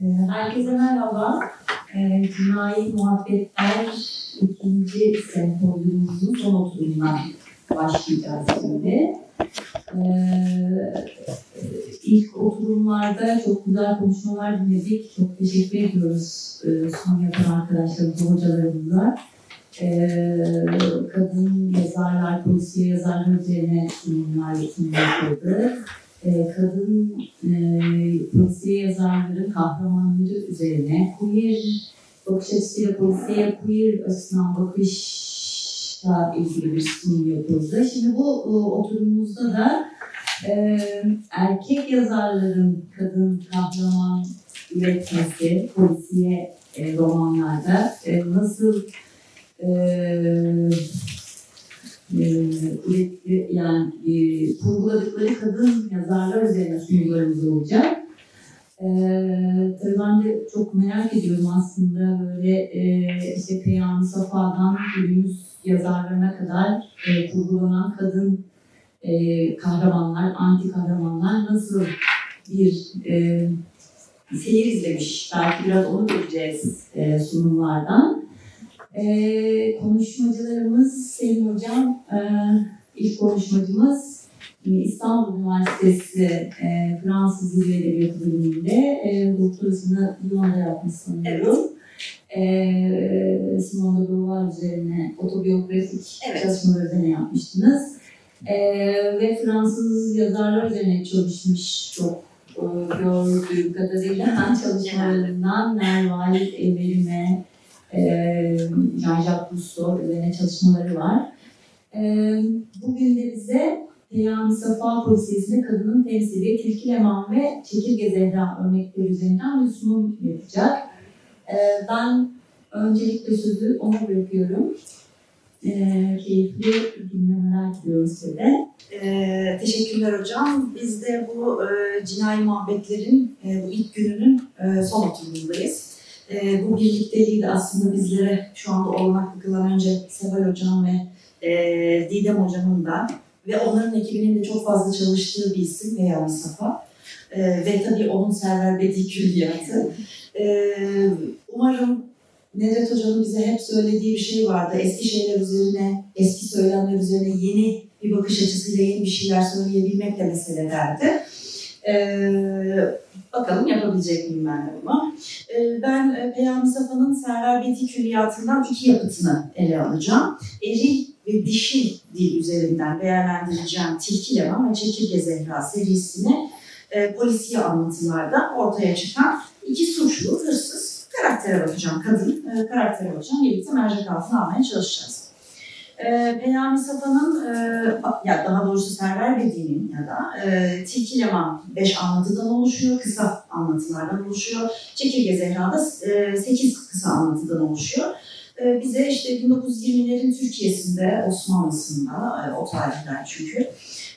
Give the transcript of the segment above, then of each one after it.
Herkese merhaba. Ee, Cinayi Muhabbetler ikinci sempozyumumuzun son oturumundan başlayacağız şimdi. Ee, ilk oturumlarda çok güzel konuşmalar dinledik. Çok teşekkür ediyoruz e, son yapan arkadaşlarımıza, hocalarımıza. Ee, kadın yazarlar, polisiye yazarlar üzerine sunumlar sunum yapıldı. Ee, kadın e, polisiye yazarların kahramanları üzerine queer bakış açısıyla polisiye queer açısından bakışla ilgili bir sunum yapıldı. Şimdi bu e, oturumumuzda da e, erkek yazarların kadın kahraman üretmesi polisiye e, romanlarda e, nasıl e, e, üretti, yani e, kurguladıkları kadın yazarlar üzerine sunularımız olacak. E, tabii ben de çok merak ediyorum aslında böyle e, işte Peyami Safa'dan günümüz yazarlarına kadar e, kurgulanan kadın e, kahramanlar, anti kahramanlar nasıl bir e, seyir izlemiş. Belki biraz onu göreceğiz e, sunumlardan. Ee, konuşmacılarımız Selin Hocam, e, ilk konuşmacımız e, İstanbul Üniversitesi e, Fransız Dil Edebiyatı bölümünde e, doktorasını Lyon'da yapmış sanıyorum. E, Simone de Beauvoir üzerine otobiyografik Evet. çalışmalar üzerine yapmıştınız. E, ve Fransız yazarlar üzerine çalışmış çok e, gördüğüm kadarıyla çalışmalarından Nerval, Everime, e, Jean-Jacques Rousseau üzerine çalışmaları var. E, bugün de bize Peyami Safa Polisiyesi'nde kadının temsili Tilki Leman ve Çekirge Zehra örnekleri üzerinden bir sunum yapacak. E, ben öncelikle sözü ona bırakıyorum. Keyifli dinlemeler diliyorum size. Ee, teşekkürler hocam. Biz de bu e, cinayi muhabbetlerin e, bu ilk gününün e, son oturumundayız. E, bu birlikteliği de aslında bizlere şu anda olmaklı kılan önce Seval hocam ve e, Didem hocamın da ve onların ekibinin de çok fazla çalıştığı bir isim Peyami Safa. E, ve tabii onun Server Bedi Külliyatı. E, umarım Nedret Hoca'nın bize hep söylediği bir şey vardı. Eski şeyler üzerine, eski söylemler üzerine yeni bir bakış açısıyla yeni bir şeyler söyleyebilmek de mesele derdi. Ee, bakalım yapabilecek miyim ben de bunu. Ee, ben e, Peyami Safa'nın Server Beti Külliyatı'ndan iki yapıtını ele alacağım. Eril ve dişil dil üzerinden değerlendireceğim Tilki Levan ve Çekirge Zehra serisini e, polisiye anlatılarda ortaya çıkan iki suçlu, hırsız karaktere bakacağım. Kadın e, karaktere bakacağım. Birlikte mercek altına almaya çalışacağız. E, Peyami Safa'nın, e, ya daha doğrusu Server Bedi'nin ya da e, Tilki Leman 5 anlatıdan oluşuyor, kısa anlatılardan oluşuyor. Çekirge Zehra'da 8 kısa anlatıdan oluşuyor. E, bize işte 1920'lerin Türkiye'sinde, Osmanlısında, e, o tarihler çünkü,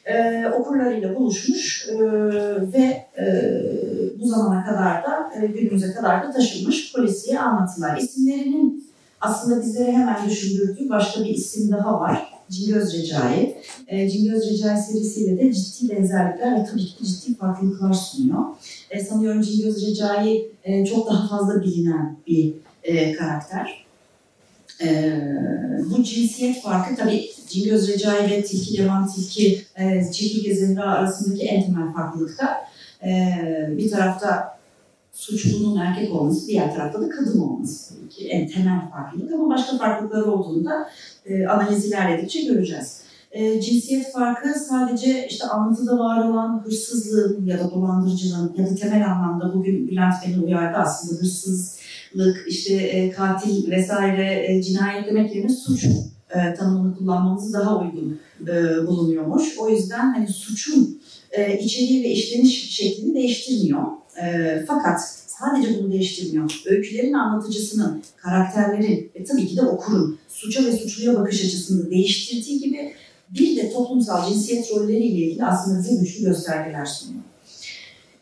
e, okurlarıyla buluşmuş e, ve e, bu zamana kadar da, e, günümüze kadar da taşınmış polisiye anlatılar. İsimlerinin aslında bizlere hemen düşündürdüğü başka bir isim daha var. Cingöz Recai. E, Cingöz Recai serisiyle de ciddi benzerlikler ve tabii ki ciddi farklılıklar sunuyor. E, sanıyorum Cingöz Recai e, çok daha fazla bilinen bir e, karakter. E, bu cinsiyet farkı tabii Cingöz Recai ve Tilki Levan Tilki e, Çekirge Zehra arasındaki en temel farklılık da e, bir tarafta suçlunun erkek olması, diğer tarafta da kadın olması tabii ki en temel farklılık ama başka farklılıkları olduğunu da e, analiz ilerledikçe göreceğiz. E, cinsiyet farkı sadece işte anlatıda var olan hırsızlığın ya da dolandırıcılığın ya da temel anlamda bugün Bülent beni uyardı aslında hırsızlık, işte e, katil vesaire e, cinayet demek yerine suç e, tanımını kullanmamız daha uygun e, bulunuyormuş. O yüzden hani suçun e, içeriği ve işleniş şeklini değiştirmiyor. E, fakat sadece bunu değiştirmiyor. Öykülerin anlatıcısının, karakterlerin ve tabii ki de okurun suça ve suçluya bakış açısını değiştirdiği gibi bir de toplumsal cinsiyet rolleriyle ilgili aslında bize güçlü göstergeler sunuyor.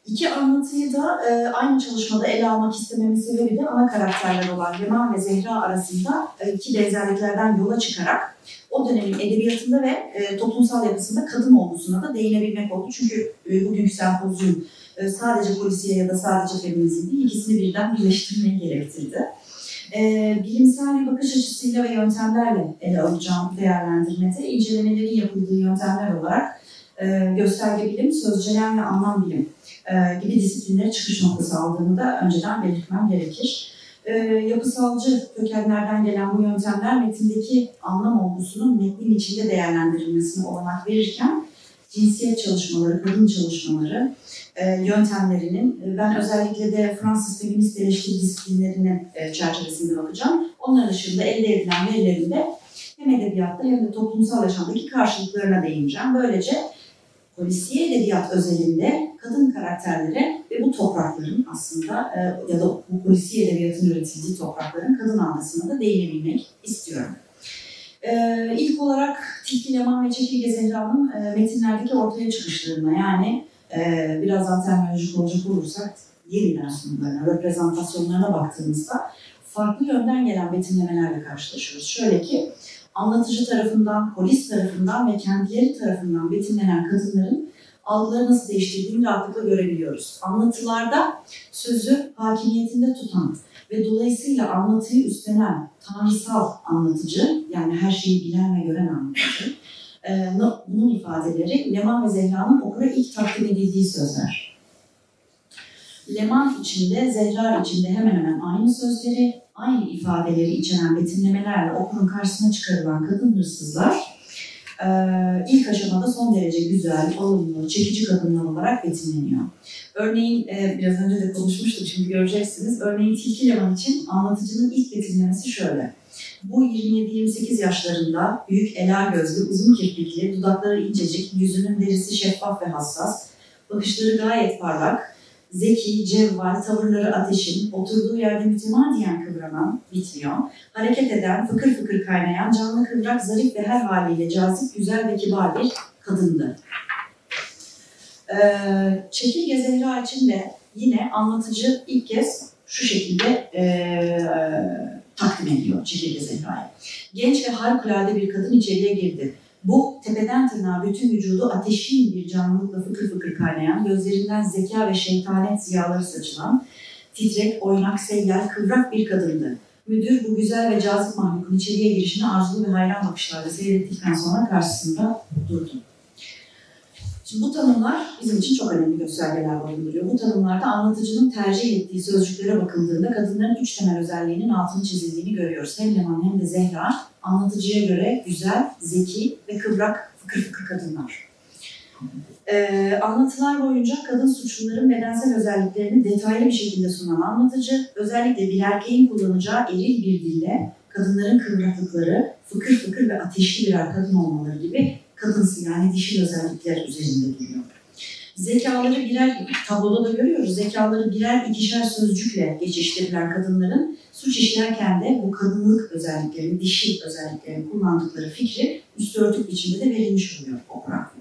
İki anlatıyı da e, aynı çalışmada ele almak istememin sebebi de ana karakterler olan Leman ve Zehra arasında e, iki benzerliklerden yola çıkarak o dönemin edebiyatında ve e, toplumsal yapısında kadın olgusuna da değinebilmek oldu. Çünkü e, bugünkü sempozyum e, sadece polisiye ya da sadece feminizm değil, ikisini birden birleştirmeyi gerektirdi. E, bilimsel bir bakış açısıyla ve yöntemlerle ele alacağım değerlendirmede incelemelerin yapıldığı yöntemler olarak e, gösterge bilim, sözcüler ve anlam bilim e, gibi disiplinlere çıkış noktası aldığını da önceden belirtmem gerekir. E, yapısalcı kökenlerden gelen bu yöntemler metindeki anlam olgusunun metnin içinde değerlendirilmesine olanak verirken cinsiyet çalışmaları, kadın çalışmaları e, yöntemlerinin e, ben özellikle de Fransız feminist eleştiri disiplinlerinin e, çerçevesinde bakacağım. Onlar dışında elde edilen verilerin de hem edebiyatta hem de toplumsal yaşamdaki karşılıklarına değineceğim. Böylece polisiye edebiyat özelinde kadın karakterlere ve bu toprakların aslında e, ya da bu polisiye edebiyatın üretildiği toprakların kadın algısına da değinebilmek istiyorum. E, ilk olarak Tilki Leman ve Çekirge Zehra'nın e, metinlerdeki ortaya çıkışlarına yani e, birazdan terminolojik olacak olursak yeniden sunumlarına, reprezentasyonlarına baktığımızda farklı yönden gelen betimlemelerle karşılaşıyoruz. Şöyle ki anlatıcı tarafından, polis tarafından ve kendileri tarafından betimlenen kadınların algıları nasıl değiştirdiğini rahatlıkla görebiliyoruz. Anlatılarda sözü hakimiyetinde tutan ve dolayısıyla anlatıyı üstlenen tanrısal anlatıcı, yani her şeyi bilen ve gören anlatıcı, e, bunun ifadeleri Leman ve Zehra'nın okura ilk takdim edildiği sözler. Leman içinde, Zehra içinde hemen hemen aynı sözleri, aynı ifadeleri içeren betimlemelerle okurun karşısına çıkarılan kadın hırsızlar e, ilk aşamada son derece güzel, olumlu, çekici kadınlar olarak betimleniyor. Örneğin e, biraz önce de konuşmuştuk şimdi göreceksiniz. Örneğin Tilki Leman için anlatıcının ilk betimlemesi şöyle. Bu 27-28 yaşlarında büyük ela gözlü, uzun kirpikli, dudakları incecik, yüzünün derisi şeffaf ve hassas, bakışları gayet parlak, zeki, cevval, tavırları ateşin, oturduğu yerde mütemadiyen kıvranan, bitmiyor, hareket eden, fıkır fıkır kaynayan, canlı kıvrak, zarif ve her haliyle cazip, güzel ve kibar bir kadındı. Ee, Çekirge Zehra için de yine anlatıcı ilk kez şu şekilde e, takdim ediyor Çekirge Zehra'yı. Genç ve harikulade bir kadın içeriye girdi. Bu tepeden tırnağa bütün vücudu ateşin bir canlılıkla fıkır fıkır kaynayan, gözlerinden zeka ve şeytanet ziyaları saçılan, titrek, oynak, seyyal, kıvrak bir kadındı. Müdür bu güzel ve cazip mahlukun içeriye girişini arzulu ve hayran bakışlarla seyrettikten sonra karşısında durdu. Şimdi bu tanımlar bizim için çok önemli göstergeler barındırıyor. Bu tanımlarda anlatıcının tercih ettiği sözcüklere bakıldığında kadınların üç temel özelliğinin altını çizildiğini görüyoruz. Hem Leman hem de Zehra anlatıcıya göre güzel, zeki ve kıvrak, fıkır fıkır kadınlar. Ee, anlatılar boyunca kadın suçluların bedensel özelliklerini detaylı bir şekilde sunan anlatıcı, özellikle bir erkeğin kullanacağı eril bir dille kadınların kıvraklıkları, fıkır fıkır ve ateşli birer kadın olmaları gibi kadınsı yani dişil özellikler üzerinde duruyor. Zekaları birer, tabloda da görüyoruz, zekaları birer ikişer sözcükle geçiştirilen kadınların suç işlerken de bu kadınlık özelliklerini, dişil özelliklerini kullandıkları fikri üstü örtük biçimde de verilmiş oluyor okura.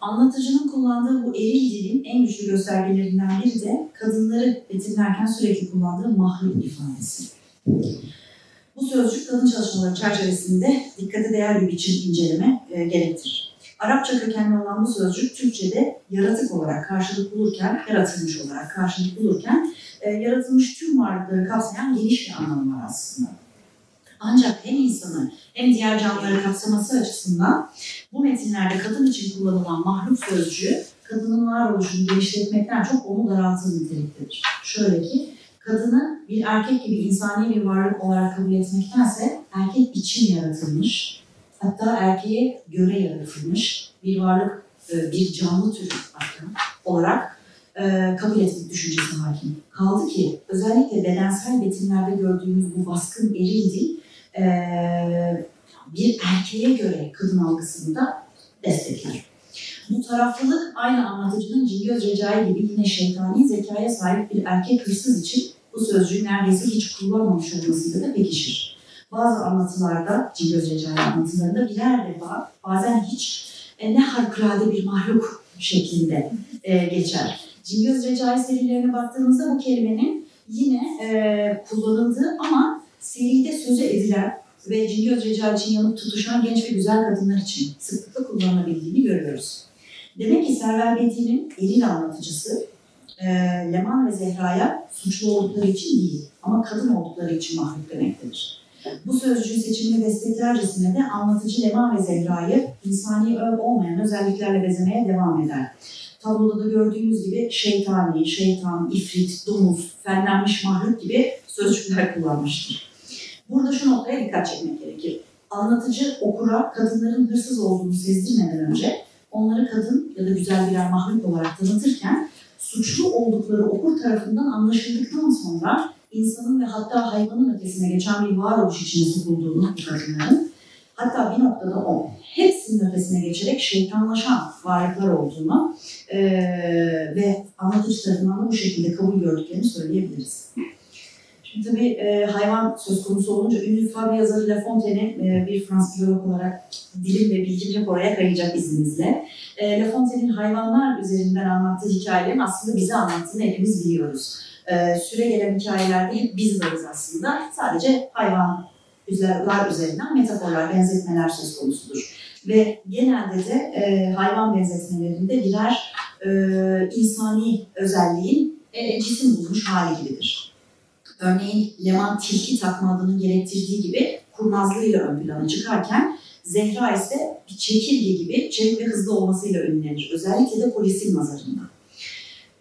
Anlatıcının kullandığı bu eril dilin en güçlü göstergelerinden biri de kadınları betimlerken sürekli kullandığı mahluk ifadesi. Bu sözcük kadın çalışmaları çerçevesinde dikkate değer bir biçim inceleme e, gerektirir. Arapça kökenli olan bu sözcük Türkçe'de yaratık olarak karşılık bulurken, yaratılmış olarak karşılık bulurken e, yaratılmış tüm varlıkları kapsayan geniş bir anlamı var aslında. Ancak hem insanı hem diğer canlıları kapsaması açısından bu metinlerde kadın için kullanılan mahluk sözcüğü kadının varoluşunu genişletmekten çok onu daraltır niteliktedir. Şöyle ki kadını bir erkek gibi insani bir varlık olarak kabul etmektense erkek için yaratılmış, hatta erkeğe göre yaratılmış bir varlık, e, bir canlı türü olarak e, kabul etmek düşüncesi hakim. Kaldı ki özellikle bedensel betimlerde gördüğümüz bu baskın eril dil e, bir erkeğe göre kadın algısını da destekler. Bu taraflılık aynı anlatıcının Cingöz Recai gibi yine şeytani zekaya sahip bir erkek hırsız için bu sözcüğü neredeyse hiç kullanmamış olmasıyla da pekişir. Bazı anlatılarda, Cingöz Recai anlatılarında birer defa bazen hiç e, ne harikulade bir mahluk şeklinde e, geçer. Cingöz Recai serilerine baktığımızda bu kelimenin yine e, kullanıldığı ama seride söze edilen ve Cingöz Recai için yanıp tutuşan genç ve güzel kadınlar için sıklıkla kullanılabildiğini görüyoruz. Demek ki Server Bedi'nin eril anlatıcısı e, Leman ve Zehra'ya suçlu oldukları için değil ama kadın oldukları için mahluk demektedir. Bu sözcüğü seçimini desteklercesine de anlatıcı Leman ve Zehra'yı insani öv olmayan özelliklerle bezemeye devam eder. Tabloda da gördüğümüz gibi şeytani, şeytan, ifrit, domuz, fenlenmiş mahluk gibi sözcükler kullanmıştır. Burada şu noktaya dikkat çekmek gerekir. Anlatıcı okura kadınların hırsız olduğunu sezdirmeden önce onları kadın ya da güzel birer mahluk olarak tanıtırken suçlu oldukları okur tarafından anlaşıldıktan sonra insanın ve hatta hayvanın ötesine geçen bir varoluş içine sokulduğunu kadınların hatta bir noktada o hepsinin ötesine geçerek şeytanlaşan varlıklar olduğunu eee, ve anlatıcı tarafından da bu şekilde kabul gördüklerini söyleyebiliriz. Şimdi tabii e, hayvan söz konusu olunca ünlü Fabri yazarı La Fontaine'i e, bir Fransız filolog olarak dilim ve bilgim hep oraya kayacak izninizle. E, La Fontaine'in hayvanlar üzerinden anlattığı hikayelerin aslında bize anlattığını hepimiz biliyoruz. E, süre gelen hikayelerde hep biz varız aslında. Sadece hayvanlar üzerinden metaforlar, benzetmeler söz konusudur. Ve genelde de e, hayvan benzetmelerinde birer e, insani özelliğin e, cisim bulmuş hali gibidir. Örneğin Leman tilki takma adının gerektirdiği gibi kurnazlığıyla ön plana çıkarken Zehra ise bir çekirge gibi çevik ve hızlı olmasıyla ünlenir. Özellikle de polisin nazarında.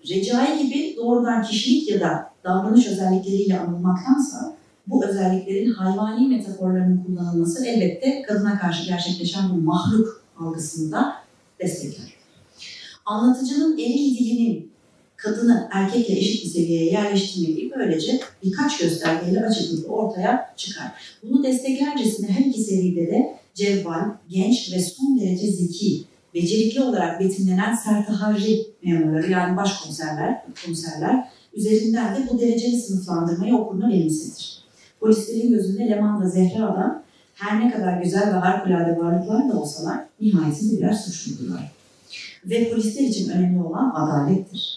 Recai gibi doğrudan kişilik ya da davranış özellikleriyle anılmaktansa bu özelliklerin hayvani metaforlarının kullanılması elbette kadına karşı gerçekleşen bu mahluk algısını da destekler. Anlatıcının eril dilinin kadını erkekle eşit bir seviyeye yerleştirmediği böylece birkaç göstergeyle açıklıkla ortaya çıkar. Bunu desteklercesine her iki seride de cevval, genç ve son derece zeki, becerikli olarak betimlenen sertaharri memurları yani başkomiserler, komiserler üzerinden de bu dereceli sınıflandırmayı okuruna benimsetir. Polislerin gözünde Leman ve Zehra da her ne kadar güzel ve harikulade varlıklar da olsalar nihayetinde birer suçludurlar. Ve polisler için önemli olan adalettir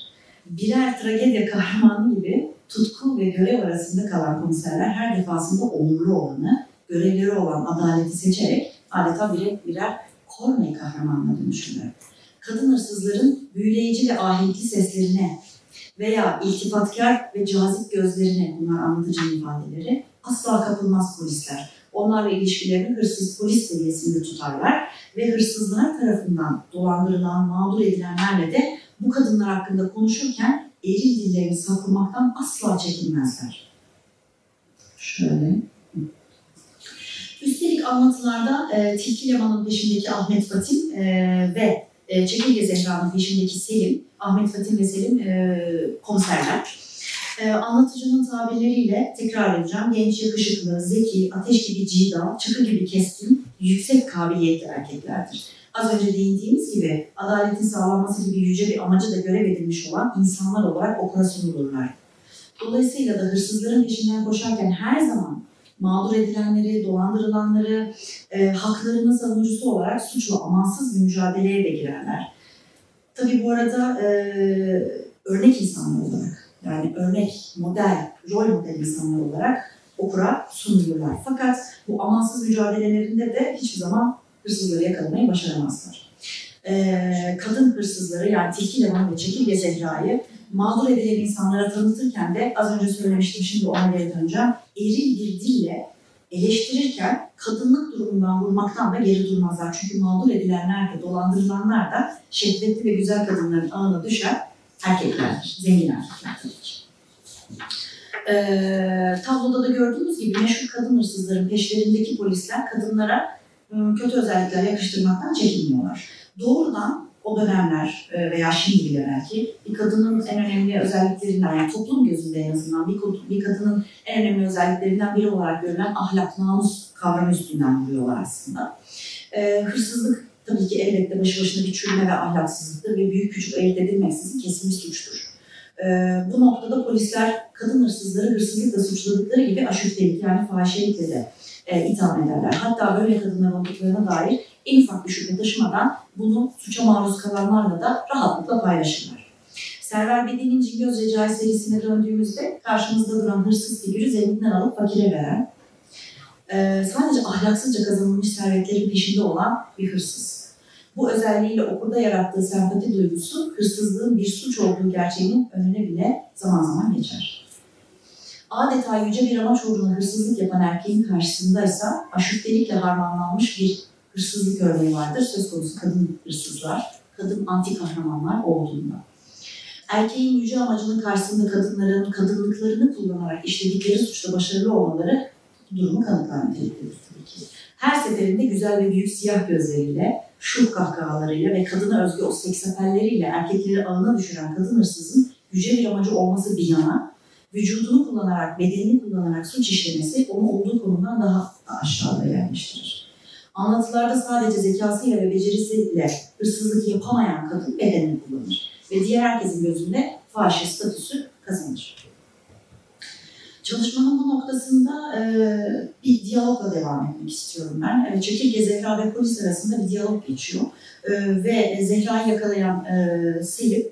birer tragedya kahramanı gibi tutku ve görev arasında kalan komiserler her defasında onurlu olanı, görevleri olan adaleti seçerek adeta birer, birer Corney kahramanına dönüşürler. Kadın hırsızların büyüleyici ve ahenkli seslerine veya iltifatkar ve cazip gözlerine bunlar anlatıcı ifadeleri asla kapılmaz polisler. Onlarla ilişkilerini hırsız polis seviyesinde tutarlar ve hırsızlar tarafından dolandırılan, mağdur edilenlerle de bu kadınlar hakkında konuşurken eril dillerini saklamaktan asla çekinmezler. Şöyle. Üstelik anlatılarda e, Tilki Leman'ın peşindeki Ahmet Fatim e, ve e, Çekirge Zehra'nın peşindeki Selim, Ahmet Fatim ve Selim e, komiserler. E, anlatıcının tabirleriyle tekrar edeceğim. Genç, yakışıklı, zeki, ateş gibi cida, çakı gibi keskin, yüksek kabiliyetli erkeklerdir az önce değindiğimiz gibi adaletin sağlanması gibi yüce bir amacı da görev edilmiş olan insanlar olarak okula sunulurlar. Dolayısıyla da hırsızların peşinden koşarken her zaman mağdur edilenleri, dolandırılanları, e, haklarının savunucusu olarak suçla amansız bir mücadeleye de girerler. Tabii bu arada e, örnek insanlar olarak, yani örnek, model, rol model insanlar olarak okura sunulurlar. Fakat bu amansız mücadelelerinde de hiçbir zaman hırsızları yakalamayı başaramazlar. Ee, kadın hırsızları yani Tilki Levan ve Çekirge Zehra'yı mağdur edilen insanlara tanıtırken de az önce söylemiştim şimdi ona geri döneceğim. Eril bir dille eleştirirken kadınlık durumundan vurmaktan da geri durmazlar. Çünkü mağdur edilenler de dolandırılanlar da şehvetli ve güzel kadınların ağına düşen erkeklerdir. Zengin erkekler tabii ki. Ee, tabloda da gördüğünüz gibi meşhur kadın hırsızların peşlerindeki polisler kadınlara kötü özellikler yakıştırmaktan çekinmiyorlar. Doğrudan o dönemler e, veya şimdi bile belki bir kadının en önemli özelliklerinden yani toplum gözünde en azından bir, bir kadının en önemli özelliklerinden biri olarak görülen ahlak, namus kavramı üstünden vuruyorlar aslında. E, hırsızlık tabii ki elbette başı başına bir çürüme ve ahlaksızlıktır ve büyük küçük ayırt edilmeksizin kesin bir suçtur. E, bu noktada polisler kadın hırsızları hırsızlıkla suçladıkları gibi aşüftelik yani fahişelikle de e, itham ederler. Hatta böyle kadınlar olduklarına dair en ufak bir şüphe taşımadan bunu suça maruz kalanlarla da rahatlıkla paylaşırlar. Server Bedi'nin Cingöz Recai serisine döndüğümüzde karşımızda duran hırsız figürü zenginden alıp fakire veren, e, sadece ahlaksızca kazanılmış servetlerin peşinde olan bir hırsız. Bu özelliğiyle okurda yarattığı sempati duygusu hırsızlığın bir suç olduğu gerçeğinin önüne bile zaman zaman geçer. Adeta yüce bir amaç uğruna hırsızlık yapan erkeğin karşısındaysa aşüftelikle harmanlanmış bir hırsızlık örneği vardır. Söz konusu kadın hırsızlar, kadın anti kahramanlar olduğunda. Erkeğin yüce amacının karşısında kadınların kadınlıklarını kullanarak işledikleri suçta başarılı olmaları durumu kanıtlar niteliktedir tabii ki. Her seferinde güzel ve büyük siyah gözleriyle, şuh kahkahalarıyla ve kadına özgü o seksapelleriyle erkekleri ağına düşüren kadın hırsızın yüce bir amacı olması bir yana, vücudunu kullanarak, bedenini kullanarak suç işlemesi onu olduğu konumdan daha aşağıda yerleştirir. Anlatılarda sadece zekasıyla ve becerisiyle hırsızlık yapamayan kadın bedenini kullanır ve diğer herkesin gözünde fahişe statüsü kazanır. Çalışmanın bu noktasında e, bir diyalogla devam etmek istiyorum ben. E, Çekirge, Zehra ve polis arasında bir diyalog geçiyor. E, ve Zehra'yı yakalayan e, Selim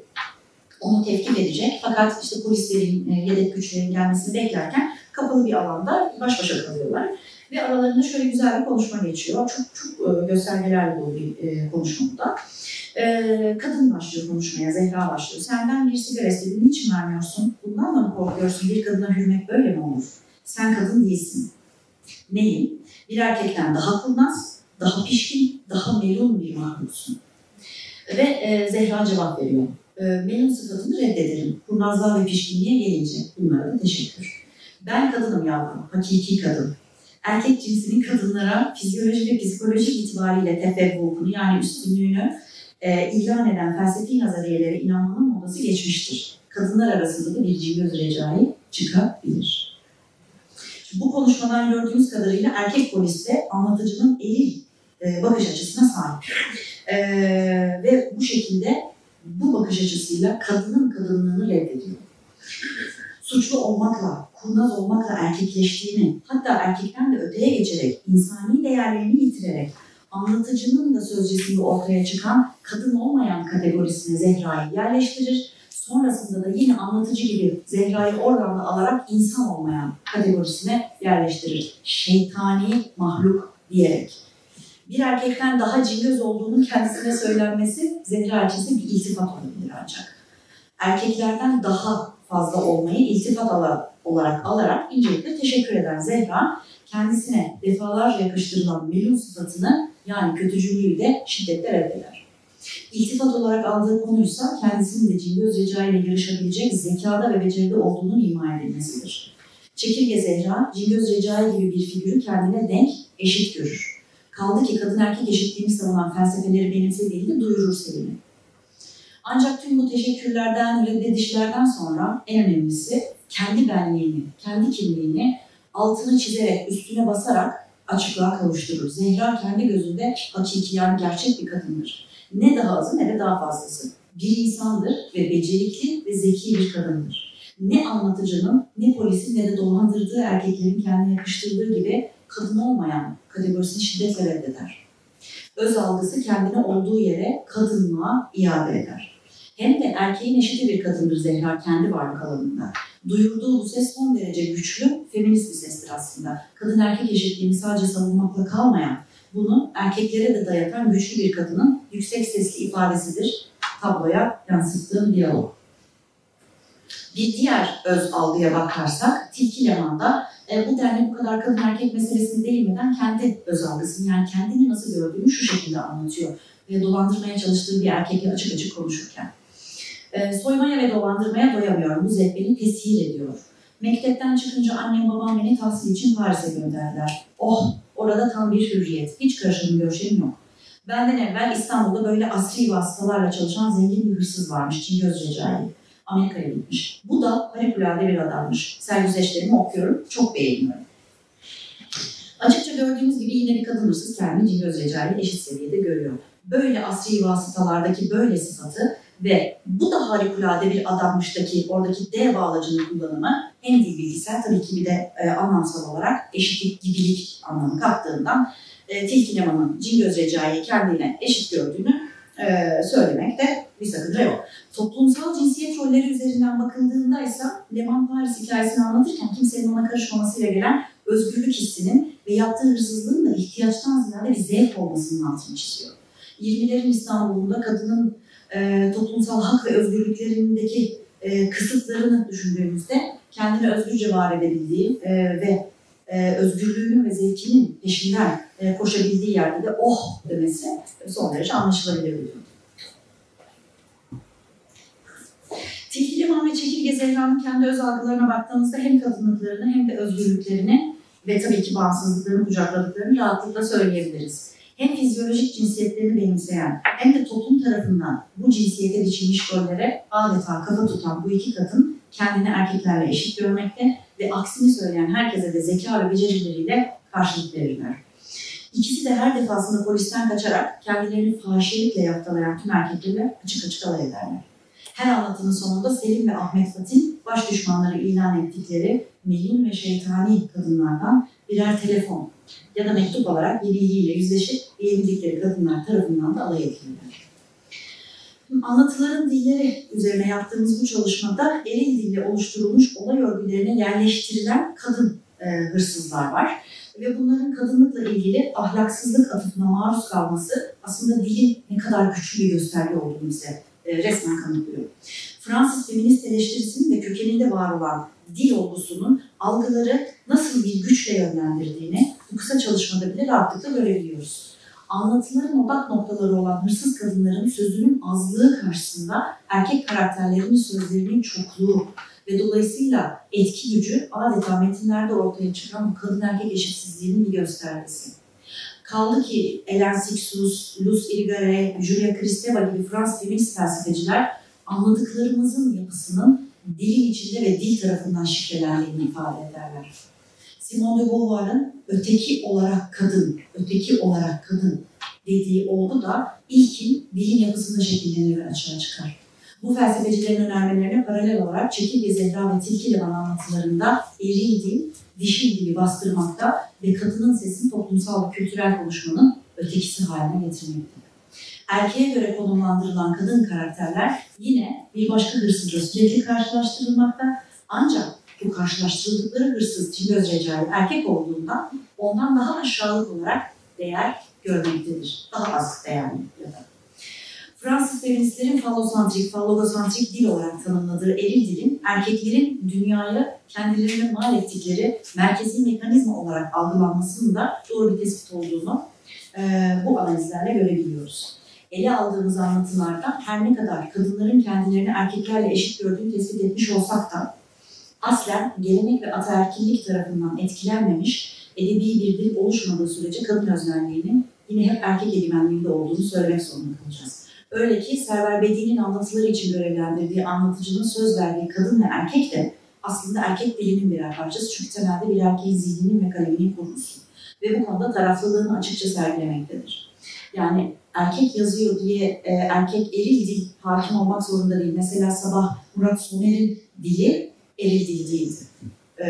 onu tevkif edecek. Fakat işte polislerin, e, yedek güçlerin gelmesini beklerken kapalı bir alanda baş başa kalıyorlar. Ve aralarında şöyle güzel bir konuşma geçiyor. Çok çok e, göstergelerle dolu bir e, konuşma bu da. E, kadın başlıyor konuşmaya, Zehra başlıyor. Senden bir sigara istedim, niçin vermiyorsun? Bundan da mı korkuyorsun? Bir kadına hürmet böyle mi olur? Sen kadın değilsin. Neyim? Bir erkekten daha kurnaz, daha pişkin, daha melun bir mahluksun. Ve Zehra cevap veriyor. E, melun sıfatını reddederim. Kurnazlığa ve pişkinliğe gelince bunlara teşekkür. Ben kadınım yavrum, hakiki kadın. Erkek cinsinin kadınlara fizyoloji ve psikolojik itibariyle tefevvukunu yani üstünlüğünü e, ilan eden felsefi nazariyelere inanmanın modası geçmiştir. Kadınlar arasında da bir cingöz recai çıkabilir. Bu konuşmadan gördüğümüz kadarıyla erkek polis de anlatıcının eril e, bakış açısına sahip. E, ve bu şekilde bu bakış açısıyla kadının kadınlığını reddediyor. Suçlu olmakla, kurnaz olmakla erkekleştiğini, hatta erkekten de öteye geçerek, insani değerlerini yitirerek, anlatıcının da sözcüsünde ortaya çıkan kadın olmayan kategorisine Zehra'yı yerleştirir. Sonrasında da yine anlatıcı gibi Zehra'yı oradan da alarak insan olmayan kategorisine yerleştirir. Şeytani mahluk diyerek. Bir erkekten daha cingöz olduğunu kendisine söylenmesi Zehra için bir iltifat olabilir ancak. Erkeklerden daha fazla olmayı iltifat olarak alarak incelikle teşekkür eden Zehra kendisine defalarca yakıştırılan melun sıfatını yani kötücülüğü de şiddetle reddeder. İltifat olarak aldığı konuysa kendisinin de cingöz rica ile yarışabilecek zekada ve beceride olduğunun ima edilmesidir. Çekirge Zehra, cingöz recai gibi bir figürü kendine denk, eşit görür. Kaldı ki kadın erkek eşitliğini savunan felsefeleri benimsediğinde duyurur Selim'i. Ancak tüm bu teşekkürlerden, reddedişlerden sonra en önemlisi kendi benliğini, kendi kimliğini altını çizerek, üstüne basarak açıklığa kavuşturur. Zehra kendi gözünde hakiki yani gerçek bir kadındır. Ne daha azı ne de daha fazlası. Bir insandır ve becerikli ve zeki bir kadındır. Ne anlatıcının, ne polisin ne de dolandırdığı erkeklerin kendine yakıştırdığı gibi kadın olmayan kategorisini şiddetle reddeder. Öz algısı kendine olduğu yere kadınlığa iade eder. Hem de erkeğin eşiti bir kadındır Zehra kendi varlık alanında. Duyurduğu bu ses son derece güçlü, feminist bir sestir aslında. Kadın erkek eşitliğini sadece savunmakla kalmayan, bunu erkeklere de dayatan güçlü bir kadının yüksek sesli ifadesidir tabloya yansıttığım diyalog. Bir diğer öz algıya bakarsak Tilki Leman'da e, bu dernek bu kadar kadın erkek meselesini değinmeden kendi öz algısını yani kendini nasıl gördüğünü şu şekilde anlatıyor. Ve dolandırmaya çalıştığı bir erkekle açık açık konuşurken. E, soymaya ve dolandırmaya doyamıyorum. Bu zevk beni tesir ediyor. Mektepten çıkınca annem babam beni tahsil için Paris'e gönderdiler. Oh orada tam bir hürriyet. Hiç karışım görüşelim yok. Benden evvel İstanbul'da böyle asri vasıtalarla çalışan zengin bir hırsız varmış Cingöz Recai. Amerika'ya gitmiş. Bu da harikulade bir adammış. Sergüzeşlerimi okuyorum, çok beğeniyorum. Açıkça gördüğümüz gibi yine bir kadın hırsız kendini Cingöz Recai'yi eşit seviyede görüyor. Böyle asri vasıtalardaki böyle sıfatı ve bu da harikulade bir adammıştaki oradaki D bağlacının kullanımı hem dil bilgisel tabii ki bir de e, anlamsal olarak eşitlik, gibilik anlamı kattığından e, Tilki Leman'ın Cingöz Recai'yi kendine eşit gördüğünü e, söylemekte bir sakınca yok. Toplumsal cinsiyet rolleri üzerinden bakıldığında ise Leman Paris hikayesini anlatırken kimsenin ona karışmamasıyla gelen özgürlük hissinin ve yaptığı hırsızlığın da ihtiyaçtan ziyade bir zevk olmasının altını çiziyor. 20'lerin İstanbul'unda kadının e, toplumsal hak ve özgürlüklerindeki e, kısıtlarını düşündüğümüzde kendini özgürce var edebildiği e, ve e, özgürlüğünün ve zevkinin peşinden e, koşabildiği yerde de oh demesi son derece anlaşılabilir bir durum. Tilki Liman ve Çekirge Zehra'nın kendi öz algılarına baktığımızda hem kadınlıklarını hem de özgürlüklerini ve tabii ki bağımsızlıklarını kucakladıklarını rahatlıkla söyleyebiliriz. Hem fizyolojik cinsiyetlerini benimseyen hem de toplum tarafından bu cinsiyete biçilmiş rollere adeta kafa tutan bu iki kadın kendini erkeklerle eşit görmekte ve aksini söyleyen herkese de zeka ve becerileriyle karşılık verirler. İkisi de her defasında polisten kaçarak kendilerini fahişelikle yaftalayan tüm erkeklerle açık açık alay ederler. Her anlatının sonunda Selim ve Ahmet Fatin baş düşmanları ilan ettikleri melun ve şeytani kadınlardan birer telefon ya da mektup olarak yeniliğiyle yüzleşip beğenildikleri kadınlar tarafından da alay edilirler. Anlatıların dilleri üzerine yaptığımız bu çalışmada eril dille oluşturulmuş olay örgülerine yerleştirilen kadın e, hırsızlar var. Ve bunların kadınlıkla ilgili ahlaksızlık atıfına maruz kalması aslında dilin ne kadar güçlü bir gösterge olduğunu bize resmen kanıtlıyor. Fransız feminist eleştirisinin de kökeninde var olan dil olgusunun algıları nasıl bir güçle yönlendirdiğini bu kısa çalışmada bile rahatlıkla görebiliyoruz. Anlatıların odak noktaları olan hırsız kadınların sözünün azlığı karşısında erkek karakterlerinin sözlerinin çokluğu ve dolayısıyla etki gücü adeta metinlerde ortaya çıkan bu kadın erkek eşitsizliğinin bir göstergesi. Kaldı ki Ellen Sixus, Luz Irigaray, Julia Kristeva gibi Fransız feminist felsefeciler anladıklarımızın yapısının dilin içinde ve dil tarafından şifrelendiğini ifade ederler. Simone de Beauvoir'ın öteki olarak kadın, öteki olarak kadın dediği olgu da ilkin dilin yapısında şekillenir ve açığa çıkar. Bu felsefecilerin önermelerine paralel olarak Çekirge Zehra ve Tilki Liman anlatılarında eril dil, dişil dili bastırmakta ve kadının sesini toplumsal ve kültürel konuşmanın ötekisi haline getirmektedir. Erkeğe göre konumlandırılan kadın karakterler yine bir başka hırsızla sürekli karşılaştırılmakta ancak bu karşılaştırıldıkları hırsız Cingöz Recai erkek olduğundan ondan daha aşağılık olarak değer görmektedir. Daha az değerli ya da. Fransız feministlerin falosantrik, fallogosantrik dil olarak tanımladığı eril dilin erkeklerin dünyayı kendilerine mal ettikleri merkezi mekanizma olarak algılanmasının da doğru bir tespit olduğunu e, bu analizlerle görebiliyoruz. Ele aldığımız anlatılarda her ne kadar kadınların kendilerini erkeklerle eşit gördüğünü tespit etmiş olsak da aslen gelenek ve ataerkillik tarafından etkilenmemiş edebi bir dil oluşmadığı sürece kadın öznelliğinin yine hep erkek egemenliğinde olduğunu söylemek zorunda kalacağız. Öyle ki Server Bedi'nin anlatıları için görevlendirdiği anlatıcının söz verdiği kadın ve erkek de aslında erkek dilinin birer parçası çünkü temelde bir erkeğin zihninin ve kaleminin kurgusu. Ve bu konuda taraflılığını açıkça sergilemektedir. Yani erkek yazıyor diye e, erkek eril dil hakim olmak zorunda değil. Mesela sabah Murat Soner'in dili eril dil değildi. E,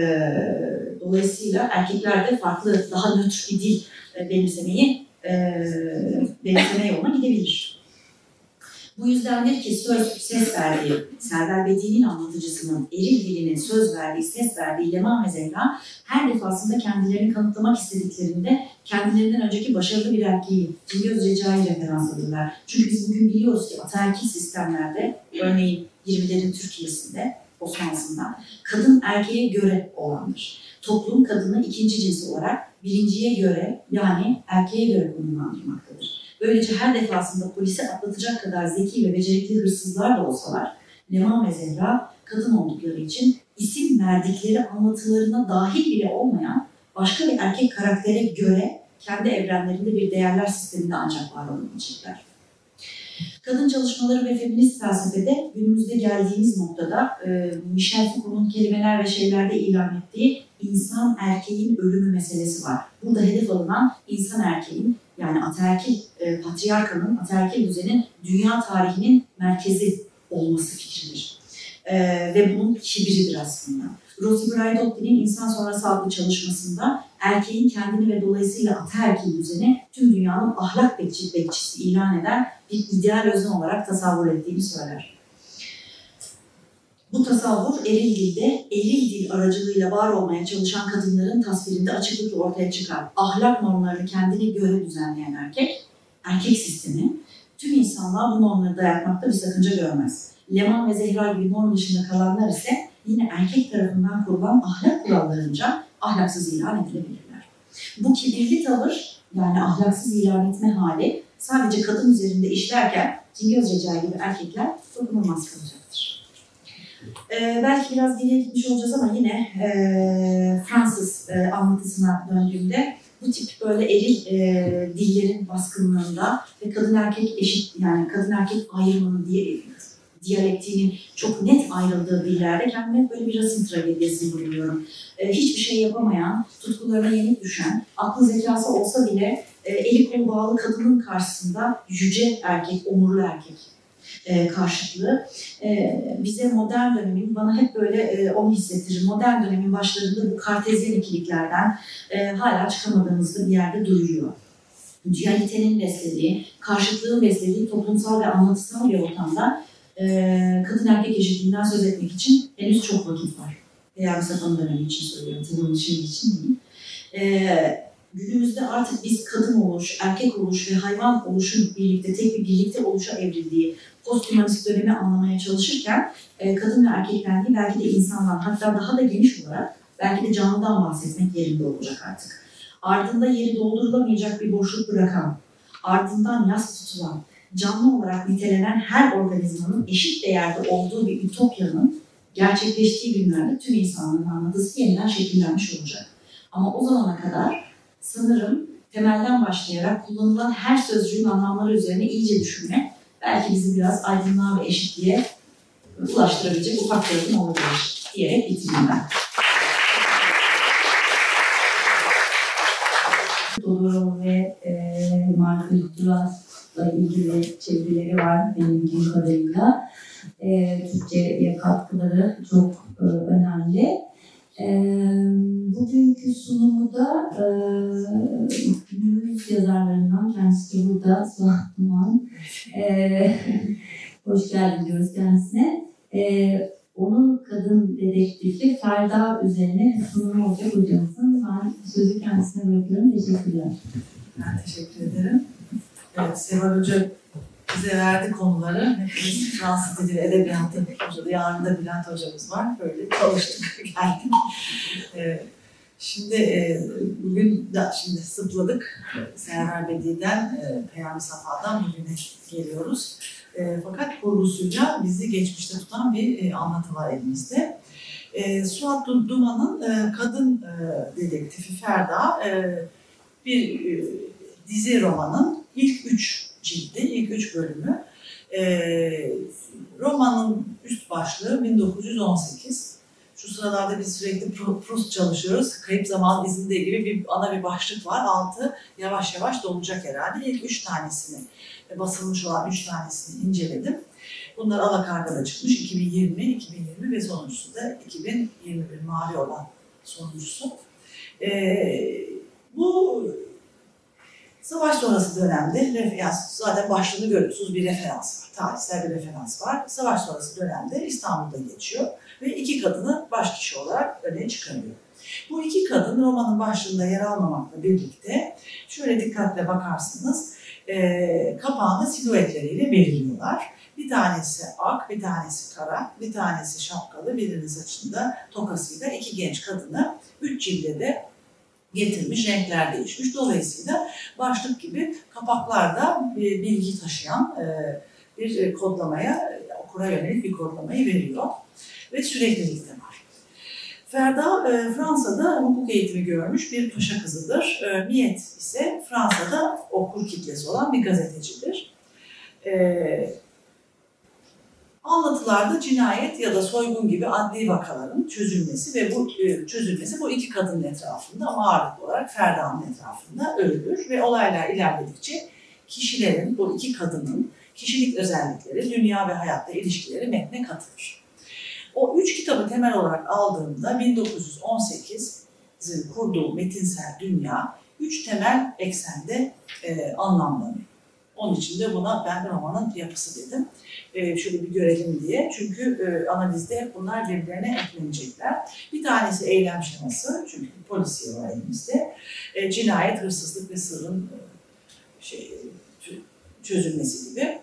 dolayısıyla erkekler de farklı, daha nötr bir dil e, benimsemeyi e, benimseme yoluna gidebilir. Bu yüzdendir ki söz, ses verdiği, Serdar Bedi'nin anlatıcısının eril dilinin söz verdiği, ses verdiği Leman ve Zehra her defasında kendilerini kanıtlamak istediklerinde kendilerinden önceki başarılı bir erkeği, Cingöz Recai referans alırlar. Çünkü biz bugün biliyoruz ki ataerkil sistemlerde, örneğin 20'lerin Türkiye'sinde, Osmanlısında kadın erkeğe göre olandır. Toplum kadını ikinci cins olarak birinciye göre yani erkeğe göre konumlandırmaktadır. Böylece her defasında polise atlatacak kadar zeki ve becerikli hırsızlar da olsalar Leman ve Zehra kadın oldukları için isim verdikleri anlatılarına dahil bile olmayan başka bir erkek karaktere göre kendi evrenlerinde bir değerler sisteminde ancak var olabilecekler. Kadın çalışmaları ve feminist felsefede günümüzde geldiğimiz noktada e, Michel Foucault'un kelimeler ve şeylerde ilan ettiği insan erkeğin ölümü meselesi var. Burada hedef alınan insan erkeğin yani ataerkil e, patriarkanın, ataerkil düzenin dünya tarihinin merkezi olması fikridir. E, ve bunun kibiridir aslında. Rosi Braidotti'nin insan sonrası adlı çalışmasında erkeğin kendini ve dolayısıyla ataerkil düzeni tüm dünyanın ahlak bekçi, bekçisi ilan eden bir ideal özne olarak tasavvur ettiğini söyler. Bu tasavvur eril dilde, eril dil aracılığıyla var olmaya çalışan kadınların tasvirinde açıklıkla ortaya çıkar. Ahlak normlarını kendine göre düzenleyen erkek, erkek sistemi tüm insanlığa bu normları dayatmakta bir sakınca görmez. Leman ve Zehra gibi norm dışında kalanlar ise yine erkek tarafından kurulan ahlak kurallarınca ahlaksız ilan edilebilirler. Bu kibirli tavır yani ahlaksız ilan etme hali sadece kadın üzerinde işlerken Cingöz Recai gibi erkekler dokunulmaz kalacaktır. Ee, belki biraz geriye gitmiş olacağız ama yine e, Fransız e, anlatısına döndüğümde bu tip böyle eril e, dillerin baskınlığında ve kadın erkek eşit yani kadın erkek ayrımının diye diyalektiğinin çok net ayrıldığı dillerde kendime böyle bir rasım tragediyası buluyorum. E, hiçbir şey yapamayan, tutkularına yenik düşen, aklı zekası olsa bile e, eli kolu bağlı kadının karşısında yüce erkek, onurlu erkek e, karşıtlığı e, bize modern dönemin, bana hep böyle e, onu hissettirir. Modern dönemin başlarında bu kartezyen ikiliklerden e, hala çıkamadığımızda bir yerde duruyor. Dualitenin beslediği, karşıtlığın beslediği toplumsal ve anlatısal bir ortamda e, kadın erkek eşitliğinden söz etmek için henüz çok vakit var. Veya Mustafa'nın dönemi için söylüyorum, tabii onun şimdi için değil. E, günümüzde artık biz kadın oluş, erkek oluş ve hayvan oluşun birlikte, tek bir birlikte oluşa evrildiği posthumanist dönemi anlamaya çalışırken e, kadın ve erkekten değil belki de insandan hatta daha da geniş olarak belki de canlıdan bahsetmek yerinde olacak artık. Ardında yeri doldurulamayacak bir boşluk bırakan, ardından yas tutulan, canlı olarak nitelenen her organizmanın eşit değerde olduğu bir ütopyanın gerçekleştiği günlerde tüm insanlığın anlatısı yeniden şekillenmiş olacak. Ama o zamana kadar sanırım temelden başlayarak kullanılan her sözcüğün anlamları üzerine iyice düşünmek belki bizi biraz aydınlığa ve eşitliğe ulaştırabilecek ufak bir adım olabilir diyerek bitireyim ben. Dolu ve e, Marka Duraz'la ilgili çevirileri var benim bildiğim kadarıyla. E, Türkçe'ye katkıları çok e, önemli. E, bugünkü sunumu da e, günümüz yazarlarından kendisi de burada Suat Duman. E, hoş geldin diyoruz kendisine. E, onun kadın dedektifi Ferda üzerine bir sunumu olacak hocamızın. Ben sözü kendisine bırakıyorum. Teşekkürler. Ben teşekkür ederim. Evet, Seval Hoca bize verdi konuları. Hepimiz Fransız dili, edebiyatı hocada. Yarın da Bülent hocamız var. Böyle çalıştık, geldik. Ee, şimdi e, bugün de şimdi sıpladık. Server Bedi'den, e, Peyami Safa'dan bugüne geliyoruz. E, fakat kurgusuyla bizi geçmişte tutan bir e, anlatı var elimizde. E, Suat Duman'ın e, kadın e, dedektifi Ferda e, bir e, dizi romanın ilk üç cildi, ilk üç bölümü. E, romanın üst başlığı 1918. Şu sıralarda biz sürekli Proust çalışıyoruz. Kayıp zaman izinde gibi bir ana bir başlık var. Altı yavaş yavaş dolacak herhalde. İlk üç tanesini, basılmış olan üç tanesini inceledim. Bunlar alakargada çıkmış 2020, 2020 ve sonuncusu da 2021 mavi olan sonuncusu. Ee, bu savaş sonrası dönemde referans, zaten başlığını görüyorsunuz bir referans var, tarihsel bir referans var. Savaş sonrası dönemde İstanbul'da geçiyor ve iki kadını baş kişi olarak öne çıkarıyor. Bu iki kadın romanın başlığında yer almamakla birlikte şöyle dikkatle bakarsınız e, kapağını silüetleriyle belirliyorlar. Bir tanesi ak, bir tanesi kara, bir tanesi şapkalı, birinin saçında tokasıyla iki genç kadını üç cilde de getirmiş, renkler değişmiş. Dolayısıyla başlık gibi kapaklarda bir bilgi taşıyan e, bir kodlamaya, okura yönelik bir kodlamayı veriyor. Ve süreklilik de var. Ferda e, Fransa'da hukuk eğitimi görmüş bir paşa kızıdır. E, Miyet ise Fransa'da okur kitlesi olan bir gazetecidir. Anlatılarda cinayet ya da soygun gibi adli vakaların çözülmesi ve bu e, çözülmesi bu iki kadının etrafında ama ağırlıklı olarak Ferda'nın etrafında örülür ve olaylar ilerledikçe kişilerin, bu iki kadının kişilik özellikleri, dünya ve hayatta ilişkileri metne katılır. O üç kitabı temel olarak aldığımda 1918'in kurduğu metinsel dünya üç temel eksende e, anlamlanıyor. Onun için de buna ben romanın yapısı dedim. E, şöyle bir görelim diye. Çünkü e, analizde hep bunlar birbirlerine eklenecekler. Bir tanesi eylem şeması. Çünkü polisiye var elimizde. E, cinayet, hırsızlık ve sırrın şey, çözülmesi gibi.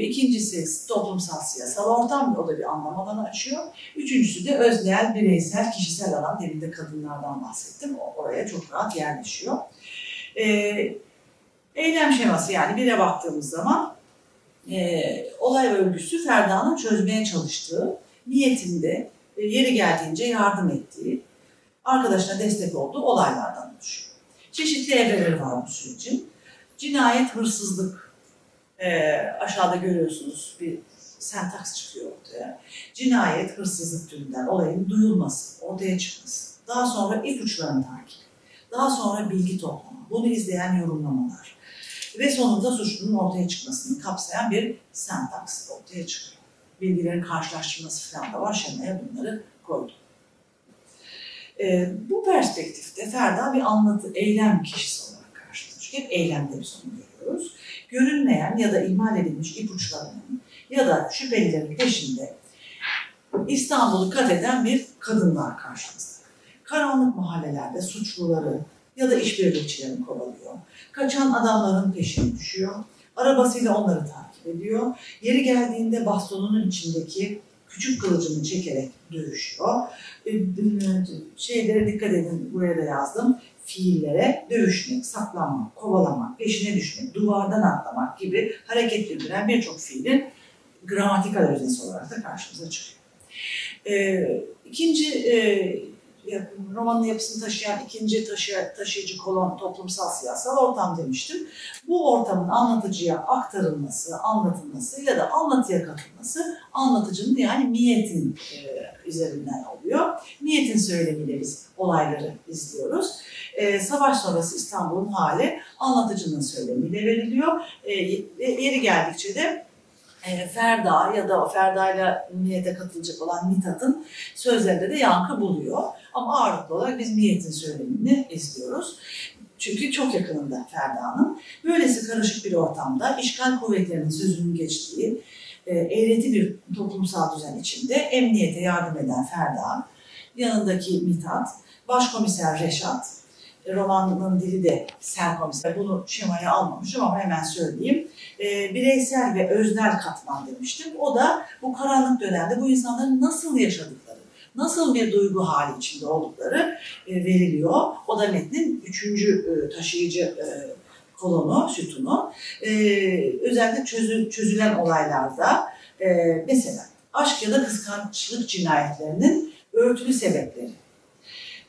İkincisi toplumsal siyasal ortam, o da bir anlam alanı açıyor. Üçüncüsü de öznel, bireysel, kişisel alan, demin de kadınlardan bahsettim, oraya çok rahat yerleşiyor. Eylem şeması yani bire baktığımız zaman e, olay örgüsü Ferda'nın çözmeye çalıştığı, niyetinde e, yeri geldiğince yardım ettiği, arkadaşına destek olduğu olaylardan oluşuyor. Çeşitli evreleri var bu sürecin. Cinayet, hırsızlık, e, aşağıda görüyorsunuz bir sentaks çıkıyor ortaya. Cinayet, hırsızlık türünden olayın duyulması, ortaya çıkması. Daha sonra ipuçlarını takip. Daha sonra bilgi toplama. Bunu izleyen yorumlamalar. Ve sonunda suçlunun ortaya çıkmasını kapsayan bir sentaks ortaya çıkıyor. Bilgilerin karşılaştırması falan da var. Şemaya bunları koydum. Ee, bu perspektifte Ferda bir anlatı, eylem kişisi olarak karşılanıyor. Çünkü hep eylemde biz onu görüyoruz. Görünmeyen ya da ihmal edilmiş ipuçlarının ya da şüphelilerin peşinde İstanbul'u kat eden bir kadın karşımızda. Karanlık mahallelerde suçluları ya da işbirlikçilerini kovalıyor. Kaçan adamların peşine düşüyor. Arabasıyla onları takip ediyor. Yeri geldiğinde bastonunun içindeki küçük kılıcını çekerek dövüşüyor. E, Şeylere dikkat edin, buraya da yazdım. Fiillere dövüşmek, saklanmak, kovalamak, peşine düşmek, duvardan atlamak gibi hareket bildiren birçok fiilin gramatikal öznesi olarak da karşımıza çıkıyor. E, ikinci e, romanın yapısını taşıyan ikinci taşı, taşıyıcı kolon toplumsal siyasal ortam demiştim. Bu ortamın anlatıcıya aktarılması, anlatılması ya da anlatıya katılması anlatıcının yani niyetin e, üzerinden oluyor. Niyetin söylemiyle biz olayları izliyoruz. E, savaş sonrası İstanbul'un hali anlatıcının söylemiyle veriliyor. E, yeri geldikçe de e, Ferda ya da o Ferda'yla niyete katılacak olan Mithat'ın sözlerinde de yankı buluyor. Ama ağırlıklı olarak biz niyetin söylemini izliyoruz. Çünkü çok yakınında Ferda'nın. Böylesi karışık bir ortamda işgal kuvvetlerinin sözünün geçtiği e, eğreti bir toplumsal düzen içinde emniyete yardım eden Ferda, yanındaki Mithat, başkomiser Reşat, e, romanın dili de serkomiser. Bunu şemaya almamışım ama hemen söyleyeyim. E, bireysel ve öznel katman demiştim. O da bu karanlık dönemde bu insanların nasıl yaşadıkları, nasıl bir duygu hali içinde oldukları e, veriliyor. O da metnin üçüncü e, taşıyıcı e, kolonu, sütunu. Özellikle çözü, çözülen olaylarda mesela aşk ya da kıskançlık cinayetlerinin örtülü sebepleri.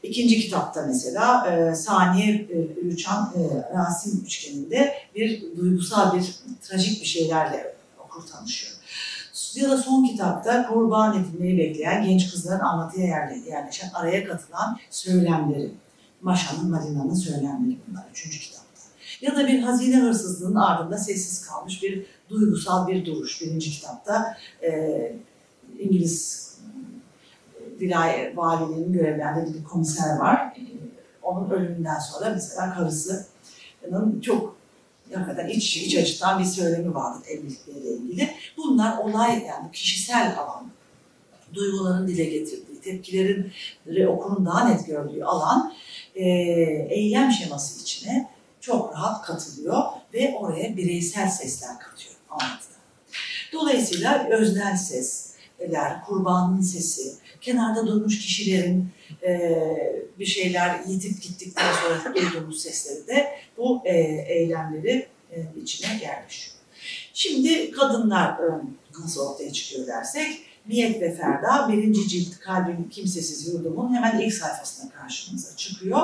İkinci kitapta mesela e, Saniye e, Rüçhan e, Rasim üçgeninde bir duygusal bir trajik bir şeylerle okur tanışıyor. Ya da son kitapta kurban edilmeyi bekleyen genç kızların anlatıya yerle- yerleşen araya katılan söylemleri. Maşa'nın, Madina'nın söylemleri bunlar üçüncü kitapta. Ya da bir hazine hırsızlığının ardında sessiz kalmış bir duygusal bir duruş birinci kitapta. E, İngiliz vilayet valiliğinin görevlendirdiği bir komiser var. E, Onun ölümünden sonra mesela karısının çok hakikaten iç, iç acıtan bir söylemi vardır evlilikleriyle ilgili. Bunlar olay yani kişisel alan, duyguların dile getirdiği, tepkilerin okurun daha net gördüğü alan e, eylem şeması içine çok rahat katılıyor ve oraya bireysel sesler katıyor anlatıda. Dolayısıyla öznel sesler, kurbanın sesi, kenarda durmuş kişilerin e, bir şeyler yitip gittikten sonra duyduğumuz sesleri de bu e, eylemleri e, içine yerleşiyor. Şimdi kadınlar e, nasıl ortaya çıkıyor dersek, Niyet ve Ferda birinci cilt Kalbim Kimsesiz Yurdumun hemen ilk sayfasına karşımıza çıkıyor.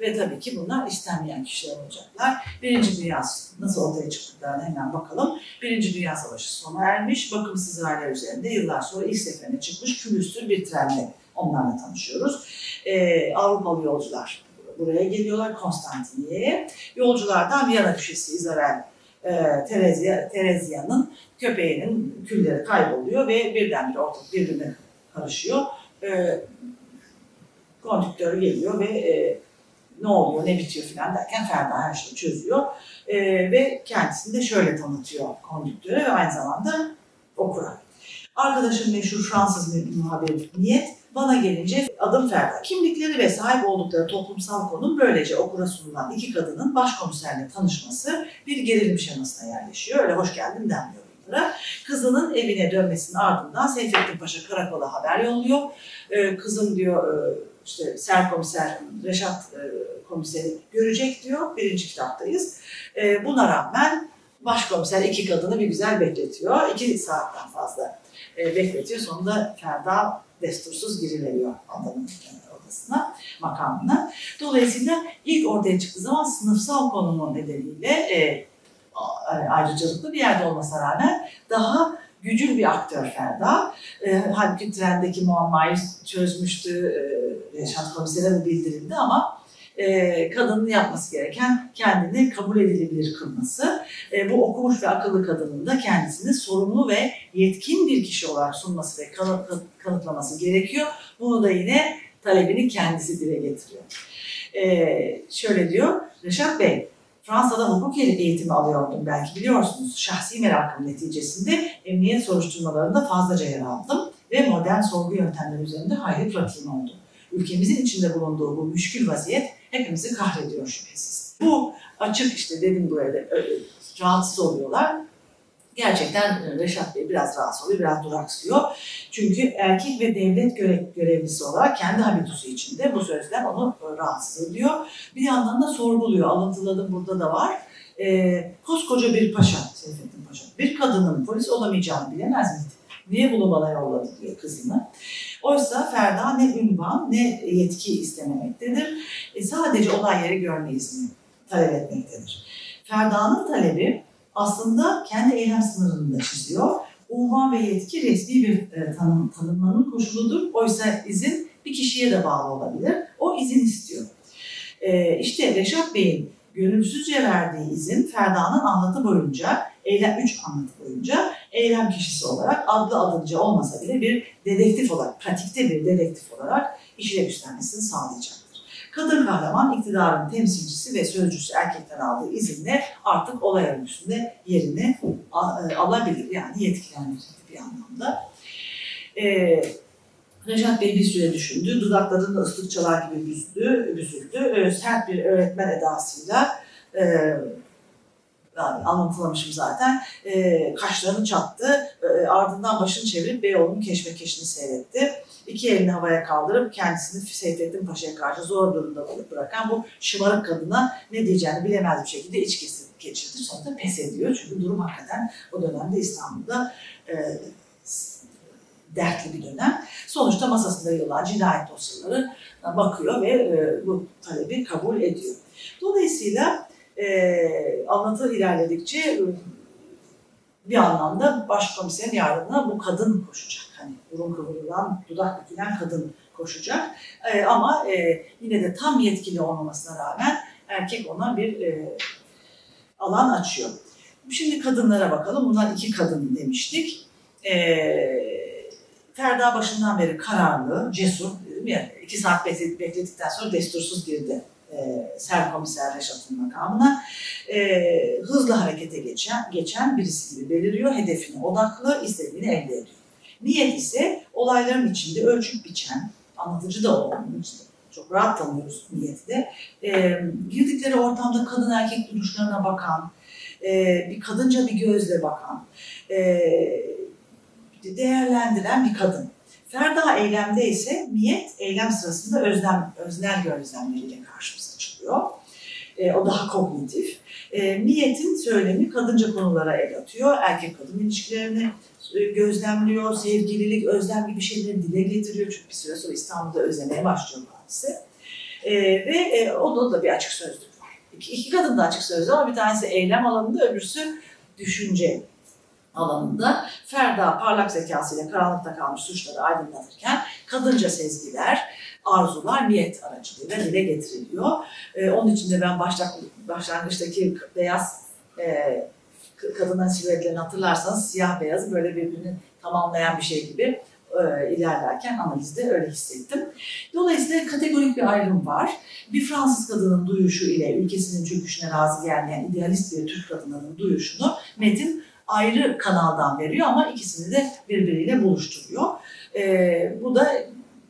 Ve tabii ki bunlar istenmeyen kişiler olacaklar. Birinci Dünya nasıl ortaya çıktıklarına hemen bakalım. Birinci Dünya Savaşı sona ermiş, bakımsız aileler üzerinde yıllar sonra ilk seferine çıkmış külüstür bir trenle onlarla tanışıyoruz. Ee, Avrupalı yolcular buraya geliyorlar Konstantiniyye'ye. Yolculardan Viyana köşesi Isabel e, Terezia, Terezia'nın köpeğinin külleri kayboluyor ve birdenbire ortalık birbirine karışıyor. E, kondüktör geliyor ve e, ne oluyor, ne bitiyor falan derken Ferda her şeyi çözüyor. E, ve kendisini de şöyle tanıtıyor kondüktöre ve aynı zamanda okura. Arkadaşım meşhur Fransız muhabir Niyet. Bana gelince adım Ferda. Kimlikleri ve sahip oldukları toplumsal konum böylece okura sunulan iki kadının başkomiserle tanışması bir gerilim şemasına yerleşiyor. Öyle hoş geldin denmiyor. Kızının evine dönmesinin ardından Seyfettin Paşa karakola haber yolluyor. Ee, kızım diyor e, işte serkomiser Reşat e, komiseri görecek diyor. Birinci kitaptayız. E, buna rağmen başkomiser iki kadını bir güzel bekletiyor. İki saatten fazla e, bekletiyor. Sonunda Ferda destursuz giriveriyor adamın e, odasına, makamına. Dolayısıyla ilk ortaya çıktığı zaman sınıfsal konumu nedeniyle e, a- ayrıcalıklı bir yerde olmasına rağmen daha gücül bir aktör Ferda. E, halbuki trendeki muammayı çözmüştü. E, Reşat Komiser'e bildirildi ama e, kadının yapması gereken kendini kabul edilebilir kılması. E, bu okumuş ve akıllı kadının da kendisini sorumlu ve yetkin bir kişi olarak sunması ve kanıt, kanıtlaması gerekiyor. Bunu da yine talebini kendisi dile getiriyor. E, şöyle diyor, Reşat Bey, Fransa'da hukuk eğitimi alıyordum belki biliyorsunuz. Şahsi merakım neticesinde emniyet soruşturmalarında fazlaca yer aldım ve modern sorgu yöntemleri üzerinde hayli pratiğim oldu. Ülkemizin içinde bulunduğu bu müşkül vaziyet hepimizi kahrediyor şüphesiz. Bu açık işte dedim böyle e, rahatsız oluyorlar. Gerçekten e, Reşat Bey biraz rahatsız oluyor, biraz duraksıyor. Çünkü erkek ve devlet görev, görevlisi olarak kendi habitusu içinde bu sözler onu e, rahatsız ediyor. Bir yandan da sorguluyor, alıntıladım burada da var. E, koskoca bir paşa, Seyfettin Paşa, bir kadının polis olamayacağını bilemez miydi? Niye bunu bana yolladı diyor kızını. Oysa Ferda ne ünvan ne yetki istememektedir. E, sadece olay yeri görme izni talep etmektedir. Ferda'nın talebi aslında kendi eylem sınırını da çiziyor. Unvan ve yetki resmi bir e, tanım, tanımlanın koşuludur. Oysa izin bir kişiye de bağlı olabilir. O izin istiyor. E, işte Reşat Bey'in gönülsüzce verdiği izin Ferda'nın anlatı boyunca, eylem 3 anlatı boyunca eylem kişisi olarak adlı adınca olmasa bile bir dedektif olarak, pratikte bir dedektif olarak işlev üstlenmesini sağlayacaktır. Kadın kahraman iktidarın temsilcisi ve sözcüsü erkekten aldığı izinle artık olay örgüsünde yerini e, alabilir. Yani yetkilendirir bir anlamda. Ee, Nejat Bey bir süre düşündü. Dudaklarını ıslık çalar gibi büzüldü. Ee, sert bir öğretmen edasıyla e, yani anlatılamışım zaten. E, kaşlarını çattı. E, ardından başını çevirip Beyoğlu'nun keşmekeşini seyretti. İki elini havaya kaldırıp kendisini Seyfettin Paşa'ya karşı zor durumda bırakan bu şımarık kadına ne diyeceğini bilemez bir şekilde iç kesit geçirdi. Sonra pes ediyor. Çünkü durum hakikaten o dönemde İstanbul'da e, dertli bir dönem. Sonuçta masasında yılan cinayet dosyaları bakıyor ve e, bu talebi kabul ediyor. Dolayısıyla e, anlatı ilerledikçe e, bir anlamda başkomiserin yardımına bu kadın koşacak. Hani burun kıvrılan, dudak bükülen kadın koşacak. E, ama e, yine de tam yetkili olmamasına rağmen erkek ona bir e, alan açıyor. Şimdi kadınlara bakalım. Bunlar iki kadın demiştik. E, Ferda başından beri kararlı, cesur. dedim ya, iki saat bekledikten sonra destursuz girdi e, serkomiser Reşat'ın makamına. E, hızlı harekete geçen, geçen birisi gibi beliriyor. Hedefine odaklı, istediğini elde ediyor. Niyet ise olayların içinde ölçüp biçen, anlatıcı da olduğunu işte çok rahat tanıyoruz niyeti de. E, girdikleri ortamda kadın erkek duruşlarına bakan, e, bir kadınca bir gözle bakan, e, değerlendiren bir kadın. Ferda eylemde ise niyet eylem sırasında özlem, öznel gözlemleriyle karşımıza çıkıyor. E, o daha kognitif. E, niyetin söylemi kadınca konulara el atıyor. Erkek kadın ilişkilerini e, gözlemliyor. Sevgililik, özlem gibi şeyleri dile getiriyor. Çünkü bir süre sonra İstanbul'da özlemeye başlıyor hadise. E, ve e, onda da bir açık sözlük var. İki, iki kadın da açık sözlü ama bir tanesi eylem alanında, öbürsü düşünce alanında Ferda parlak zekasıyla karanlıkta kalmış suçları aydınlatırken kadınca sezgiler, arzular niyet aracılığıyla dile getiriliyor. Ee, onun için de ben başlangıç, başlangıçtaki beyaz e, kadının silüetlerini hatırlarsanız siyah beyazı böyle birbirini tamamlayan bir şey gibi e, ilerlerken analizde öyle hissettim. Dolayısıyla kategorik bir ayrım var. Bir Fransız kadının duyuşu ile ülkesinin çöküşüne razı gelmeyen idealist bir Türk kadınının duyuşunu Metin ayrı kanaldan veriyor ama ikisini de birbiriyle buluşturuyor. E, bu da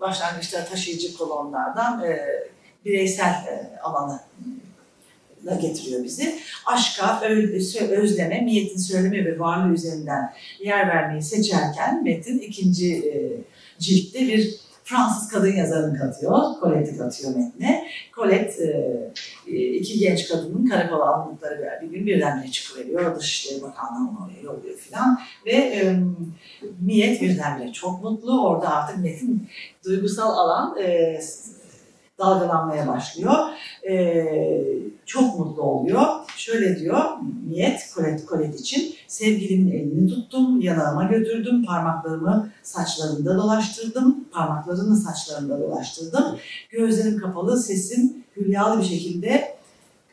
başlangıçta taşıyıcı kolonlardan e, bireysel e, alana da getiriyor bizi. Aşka, özleme, niyetin söyleme ve varlığı üzerinden yer vermeyi seçerken Metin ikinci e, ciltte bir Fransız kadın yazarını katıyor. Colette'i katıyor metne. Colette e, e, iki genç kadının karakola alındıkları bir, gün birdenbire çıkıveriyor. Dışişleri Bakanlığı'na oraya yolluyor filan. Ve e, Miyet birdenbire çok mutlu. Orada artık Metin duygusal alan e, dalgalanmaya başlıyor. E, çok mutlu oluyor. Şöyle diyor Niyet Colette, Colette için sevgilimin elini tuttum, yanağıma götürdüm, parmaklarımı saçlarında dolaştırdım, parmaklarını saçlarında dolaştırdım. Gözlerim kapalı, sesim hülyalı bir şekilde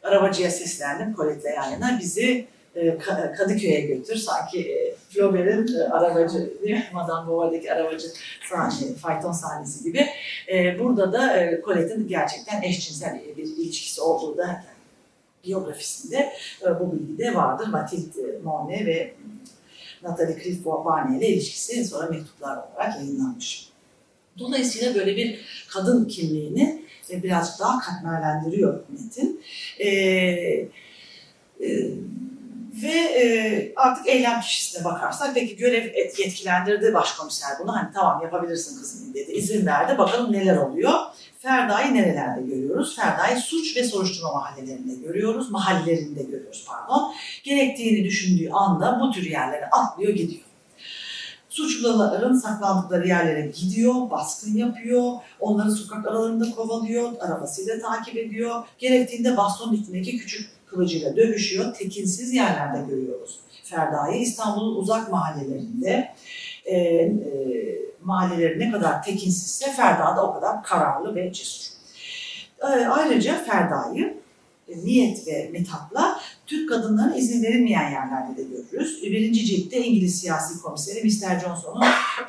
arabacıya seslendim Colette'le yan yana. Bizi Kadıköy'e götür. Sanki e, Flaubert'in e, arabacı? Madame Bovary'deki arabacı sahne, fayton sahnesi gibi. E, burada da e, Colette'in gerçekten eşcinsel bir ilişkisi olduğu da biyografisinde e, bu bilgi de vardır. Mathilde Monet ve Natalie Cliff Barney ile ilişkisi sonra mektuplar olarak yayınlanmış. Dolayısıyla böyle bir kadın kimliğini e, birazcık daha katmerlendiriyor Metin. E, e, ve e, artık eylem kişisine bakarsak peki görev et- yetkilendirdi başkomiser bunu. Hani tamam yapabilirsin kızım dedi. izin verdi. Bakalım neler oluyor. Ferda'yı nerelerde görüyoruz? Ferda'yı suç ve soruşturma mahallelerinde görüyoruz. Mahallelerinde görüyoruz pardon. Gerektiğini düşündüğü anda bu tür yerlere atlıyor gidiyor. Suçluların saklandıkları yerlere gidiyor, baskın yapıyor, onları sokak aralarında kovalıyor, arabasıyla takip ediyor. Gerektiğinde baston üstündeki küçük kılıcıyla dövüşüyor. Tekinsiz yerlerde görüyoruz. Ferda'yı İstanbul'un uzak mahallelerinde e, e, mahalleleri ne kadar tekinsizse Ferda da o kadar kararlı ve cesur. E, ayrıca Ferda'yı e, Niyet ve Mithat'la Türk kadınlarına izin verilmeyen yerlerde de görürüz. Birinci ciltte İngiliz siyasi komiseri Mr. Johnson'un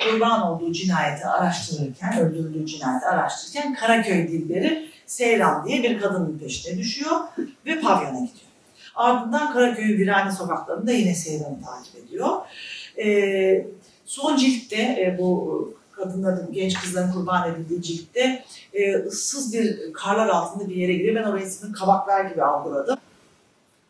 kurban olduğu cinayeti araştırırken, öldürüldüğü cinayeti araştırırken Karaköy dilleri Seyran diye bir kadının peşine düşüyor ve pavyona gidiyor. Ardından Karaköy'ün virane sokaklarında yine Seyran'ı takip ediyor. Ee, son ciltte e, bu kadınların, genç kızların kurban edildiği ciltte e, ıssız bir karlar altında bir yere giriyor. Ben orayı sizin kabaklar gibi algıladım.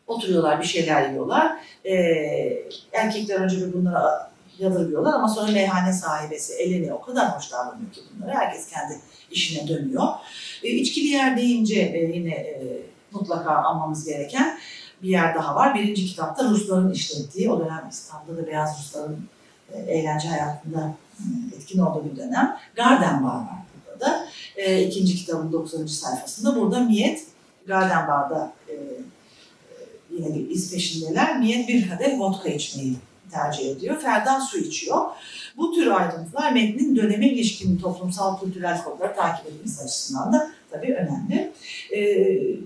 Oturuyorlar, bir şeyler yiyorlar. Ee, erkekler önce bir bunlara yadırgıyorlar ama sonra meyhane sahibesi Eleni o kadar hoş davranıyor ki bunlara. Herkes kendi işine dönüyor. E, içkili yer deyince e, yine e, mutlaka anmamız gereken bir yer daha var. Birinci kitapta Rusların işlettiği, o dönem İstanbul'da da beyaz Rusların e, eğlence hayatında e, etkin olduğu bir dönem. Garden Bar var burada da. E, ikinci kitabın 90. sayfasında. Burada Miyet Garden Bar'da e, yine bir iz peşindeler. Miyet bir kadeh vodka içmeyi tercih ediyor. Ferdan su içiyor. Bu tür ayrıntılar metnin döneme ilişkin toplumsal kültürel kodları takip etmesi açısından da tabii önemli. Ee,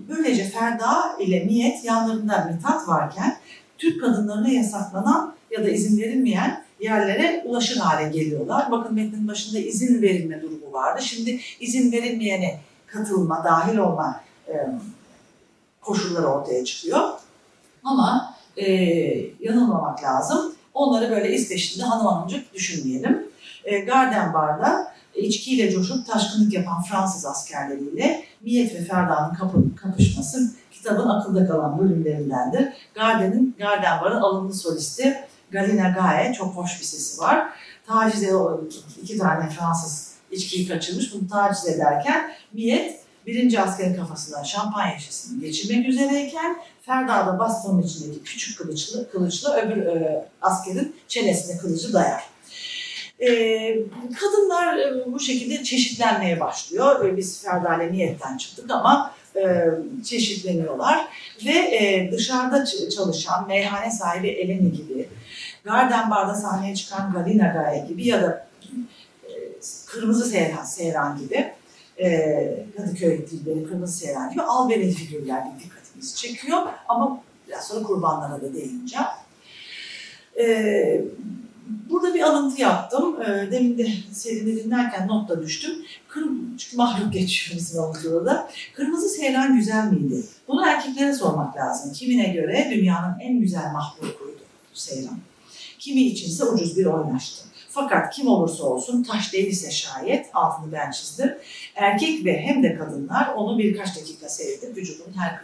böylece Ferda ile Niyet yanlarında Mithat varken Türk kadınlarına yasaklanan ya da izin verilmeyen yerlere ulaşır hale geliyorlar. Bakın metnin başında izin verilme durumu vardı. Şimdi izin verilmeyene katılma, dahil olma koşulları ortaya çıkıyor. Ama e, yanılmamak lazım. Onları böyle iz peşinde hanım hanımcık düşünmeyelim. E, Garden Bar'da içkiyle coşup taşkınlık yapan Fransız askerleriyle Miyet ve Ferda'nın kapı, kapışması kitabın akılda kalan bölümlerindendir. Garden'in, Garden Bar'ın alımlı solisti Galina Gaye çok hoş bir sesi var. Taciz ed- iki tane Fransız içkiyi kaçırmış. Bunu taciz ederken Miyet birinci askerin kafasından şampanya şişesini geçirmek üzereyken Ferda da bastonun içindeki küçük kılıçlı, kılıçla öbür e, askerin çenesine kılıcı dayar. E, kadınlar e, bu şekilde çeşitlenmeye başlıyor. E, biz Ferda ile niyetten çıktık ama e, çeşitleniyorlar. Ve e, dışarıda çalışan meyhane sahibi Eleni gibi, Garden Bar'da sahneye çıkan Galina Gaye gibi ya da e, Kırmızı Seyran, Seyran gibi, Kadıköy dilleri Kırmızı Seyran gibi albenili figürler bir dikkatimizi çekiyor. Ama biraz sonra kurbanlara da değineceğim. Burada bir alıntı yaptım. Demin de serini dinlerken notla düştüm. Çünkü mahluk geçiyor bizim avucunda da. Kırmızı Seyran güzel miydi? Bunu erkeklere sormak lazım. Kimine göre dünyanın en güzel mahlukuydu Seyran. kimi içinse ucuz bir oynaştı. Fakat kim olursa olsun taş değilse şayet altını ben çizdim. Erkek ve hem de kadınlar onu birkaç dakika seyredip vücudun her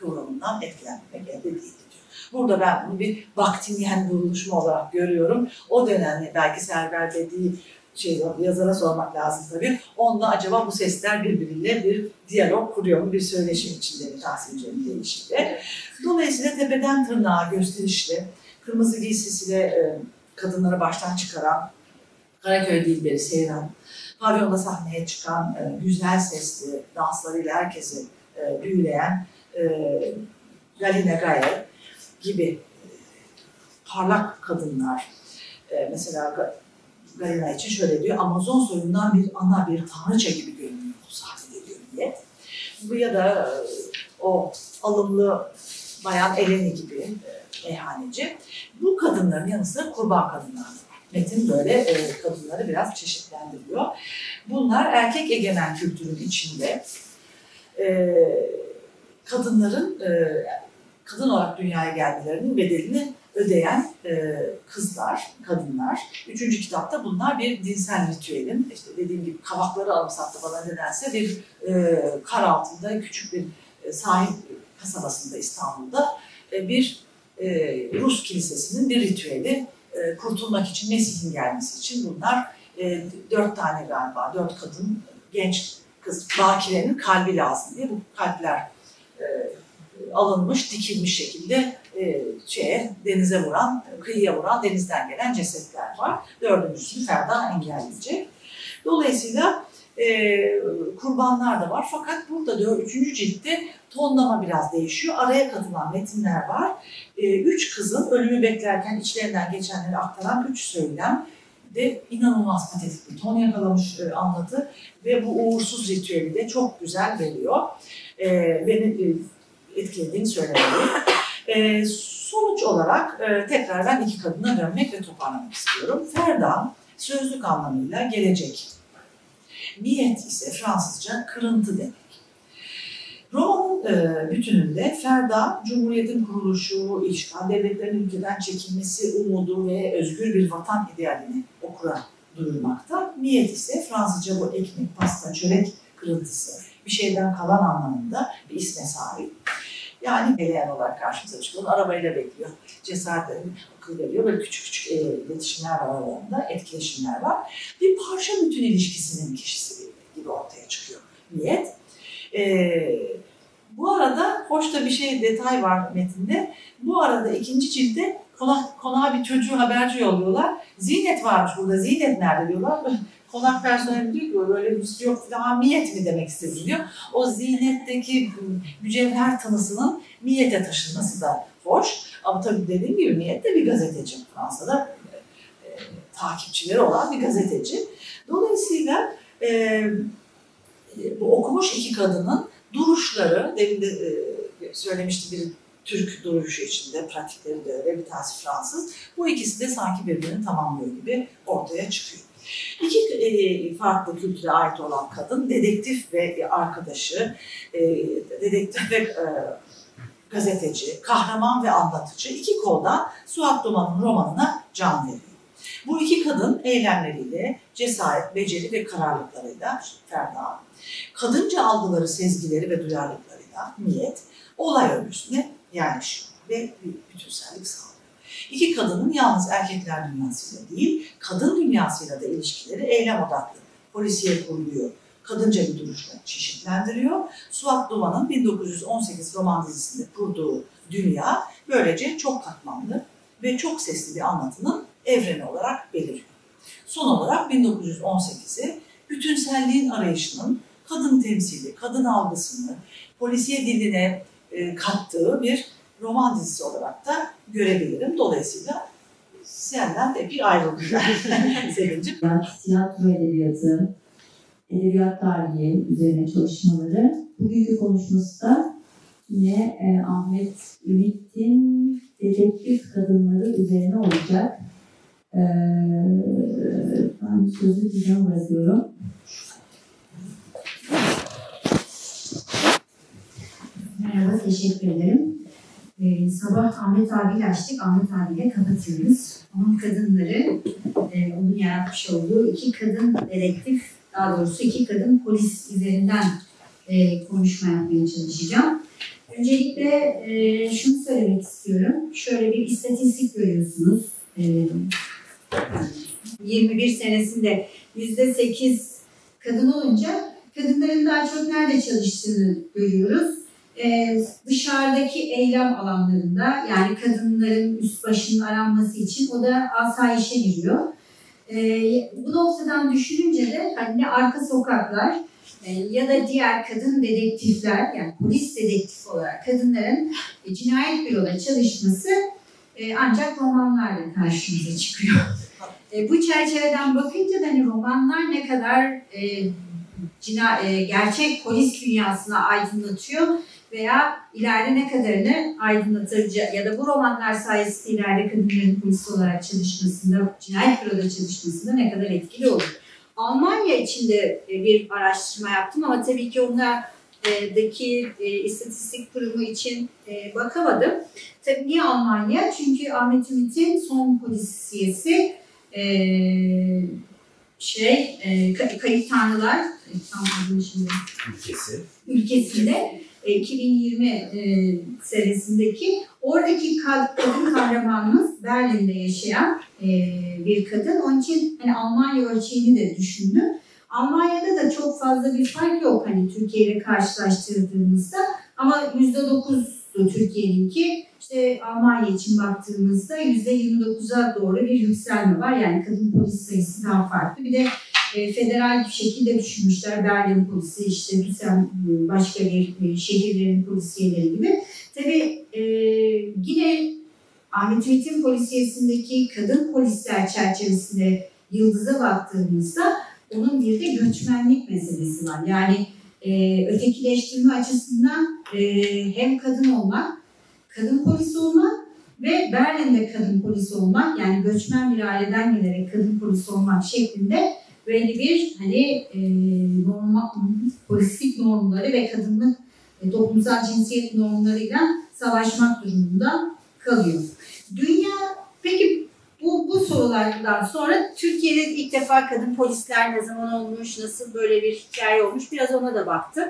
kıvrımından- etkilenmek elde değildi diyor. Burada ben bunu bir vaktimiyen bir buluşma olarak görüyorum. O dönemde belki Server dediği şey yazara sormak lazım tabii. Onunla acaba bu sesler birbiriyle bir diyalog kuruyor mu? Bir söyleşim içinde mi Tahsin'in deyişiyle. Dolayısıyla tepeden tırnağa gösterişli, kırmızı giysisiyle kadınları baştan çıkaran, Karaköy Dilberi Seyran, pavyonda sahneye çıkan e, güzel sesli danslarıyla herkesi e, büyüleyen e, Galina Gaye gibi e, parlak kadınlar. E, mesela Ga- Galina için şöyle diyor, Amazon soyundan bir ana, bir tanrıça gibi görünüyor bu sahnede diyor diye. Bu ya da e, o alımlı bayan Eleni gibi e. Bu kadınların yanı sıra kurban kadınlar. Metin böyle e, kadınları biraz çeşitlendiriyor. Bunlar erkek egemen kültürün içinde e, kadınların e, kadın olarak dünyaya gelmelerinin bedelini ödeyen e, kızlar, kadınlar. Üçüncü kitapta bunlar bir dinsel ritüelin, işte dediğim gibi kavakları anımsattı bana nedense bir e, kar altında küçük bir e, sahil kasabasında İstanbul'da e, bir e, Rus kilisesinin bir ritüeli e, kurtulmak için, Mesih'in gelmesi için bunlar e, dört tane galiba, dört kadın, genç kız, bakirenin kalbi lazım diye bu kalpler e, alınmış, dikilmiş şekilde e, şeye, denize vuran, kıyıya vuran, denizden gelen cesetler var. Dördüncüsünü Ferda engelleyecek. Dolayısıyla e, kurbanlar da var. Fakat burada dör, üçüncü ciltte tonlama biraz değişiyor. Araya katılan metinler var. E, üç kızın ölümü beklerken içlerinden geçenleri aktaran üç söylem de inanılmaz patetik bir ton yakalamış e, anlatı ve bu uğursuz ritüeli de çok güzel veriyor. E, beni e, etkilediğini söylemeliyim. E, sonuç olarak e, tekrar iki kadına dönmek ve toparlamak istiyorum. Ferda sözlük anlamıyla gelecek. Niyet ise Fransızca kırıntı demek. Romanın e, bütününde Ferda, Cumhuriyet'in kuruluşu, işgal devletlerin ülkeden çekilmesi umudu ve özgür bir vatan idealini okura duyurmakta. Niyet ise Fransızca bu ekmek, pasta, çörek kırıntısı, bir şeyden kalan anlamında bir isme sahip. Yani eleyen olarak karşımıza çıkıyor. Arabayla bekliyor. Cesaretle veriyor. Böyle küçük küçük e, iletişimler var aralarında, etkileşimler var. Bir parça bütün ilişkisinin kişisi gibi ortaya çıkıyor niyet. Ee, bu arada hoş da bir şey detay var metinde. Bu arada ikinci cilde konak, konağa bir çocuğu haberci yolluyorlar. Zinet varmış burada. Zinet nerede diyorlar. Konak personeli diyor ki öyle bir şey yok. Daha miyet mi demek istedi diyor. O zinetteki mücevher tanısının miyete taşınması da hoş. Ama tabii dediğim gibi Miyet de bir gazeteci. Fransa'da e, takipçileri olan bir gazeteci. Dolayısıyla e, bu okumuş iki kadının duruşları, demin de e, söylemişti bir Türk duruşu içinde, pratikleri de öyle, bir tanesi Fransız. Bu ikisi de sanki birbirini tamamlıyor gibi ortaya çıkıyor. İki e, farklı kültüre ait olan kadın, dedektif ve arkadaşı, e, dedektif ve e, gazeteci, kahraman ve anlatıcı iki koldan Suat Duman'ın romanına can veriyor. Bu iki kadın eylemleriyle, cesaret, beceri ve kararlılıklarıyla Ferda, kadınca algıları, sezgileri ve duyarlılıklarıyla niyet, olay örgüsüne yerleşiyor ve bütünsellik sağlıyor. İki kadının yalnız erkekler dünyasıyla değil, kadın dünyasıyla da ilişkileri eylem odaklı, polisiye kuruluyor, kadınca duruşla çeşitlendiriyor. Suat Duman'ın 1918 roman dizisinde kurduğu dünya böylece çok katmanlı ve çok sesli bir anlatının evreni olarak beliriyor. Son olarak 1918'i bütünselliğin arayışının kadın temsili, kadın algısını polisiye diline e, kattığı bir roman dizisi olarak da görebilirim. Dolayısıyla senden de bir ayrıldım ben Selin'cim. Yani tiyatro edebiyatı, edebiyat tarihi üzerine çalışmaları. Bugünkü konuşması da yine e, Ahmet Ümit'in dedektif kadınları üzerine olacak. E, ben sözü Didem bırakıyorum. Merhaba, teşekkür ederim. Ee, sabah Ahmet abiyle açtık, Ahmet abiyle kapatıyoruz. onun kadınları, e, onun yaratmış olduğu iki kadın dedektif, daha doğrusu iki kadın polis üzerinden e, konuşma yapmaya çalışacağım. Öncelikle e, şunu söylemek istiyorum. Şöyle bir istatistik görüyorsunuz. E, 21 senesinde yüzde 8 kadın olunca kadınların daha çok nerede çalıştığını görüyoruz. Ee, dışarıdaki eylem alanlarında yani kadınların üst başının aranması için o da asayişe giriyor. Ee, bu noktadan düşününce de hani arka sokaklar e, ya da diğer kadın dedektifler yani polis dedektif olarak kadınların e, cinayet büroda çalışması e, ancak romanlarla karşımıza çıkıyor. E, bu çerçeveden bakınca da hani romanlar ne kadar e, cina, e, gerçek polis dünyasına aydınlatıyor veya ileride ne kadarını aydınlatıcı ya da bu romanlar sayesinde ileride kadınların polis olarak çalışmasında, cinayet büroda çalışmasında ne kadar etkili olur. Almanya için de e, bir araştırma yaptım ama tabii ki ona e, daki e, istatistik kurumu için e, bakamadım. Tabii niye Almanya? Çünkü Ahmet Ümit'in son polisiyesi e, şey e, Ka- Kayıp Tanrılar e, tam adını şimdi ülkesi. ülkesinde 2020 e, senesindeki oradaki kad- kadın kahramanımız Berlin'de yaşayan e, bir kadın. Onun için hani Almanya ölçeğini de düşündüm. Almanya'da da çok fazla bir fark yok hani Türkiye ile karşılaştırdığımızda ama %9'du Türkiye'ninki. İşte Almanya için baktığımızda %29'a doğru bir yükselme var. Yani kadın polis sayısı daha farklı. Bir de e, federal bir şekilde düşünmüşler. Berlin polisi, işte Düsseldorf başka bir e, şehirlerin polisiyeleri gibi. Tabii e, yine Ahmet Ümit'in polisiyesindeki kadın polisler çerçevesinde Yıldız'a baktığımızda onun bir de göçmenlik meselesi var. Yani e, ötekileştirme açısından e, hem kadın olmak, kadın polis olmak ve Berlin'de kadın polis olmak yani göçmen bir aileden gelerek kadın polis olmak şeklinde böyle bir hani e, normal polislik normları ve kadınlık e, toplumsal cinsiyet normlarıyla savaşmak durumunda kalıyor. Dünya peki bu, bu sorulardan sonra Türkiye'de ilk defa kadın polisler ne zaman olmuş, nasıl böyle bir hikaye olmuş biraz ona da baktım.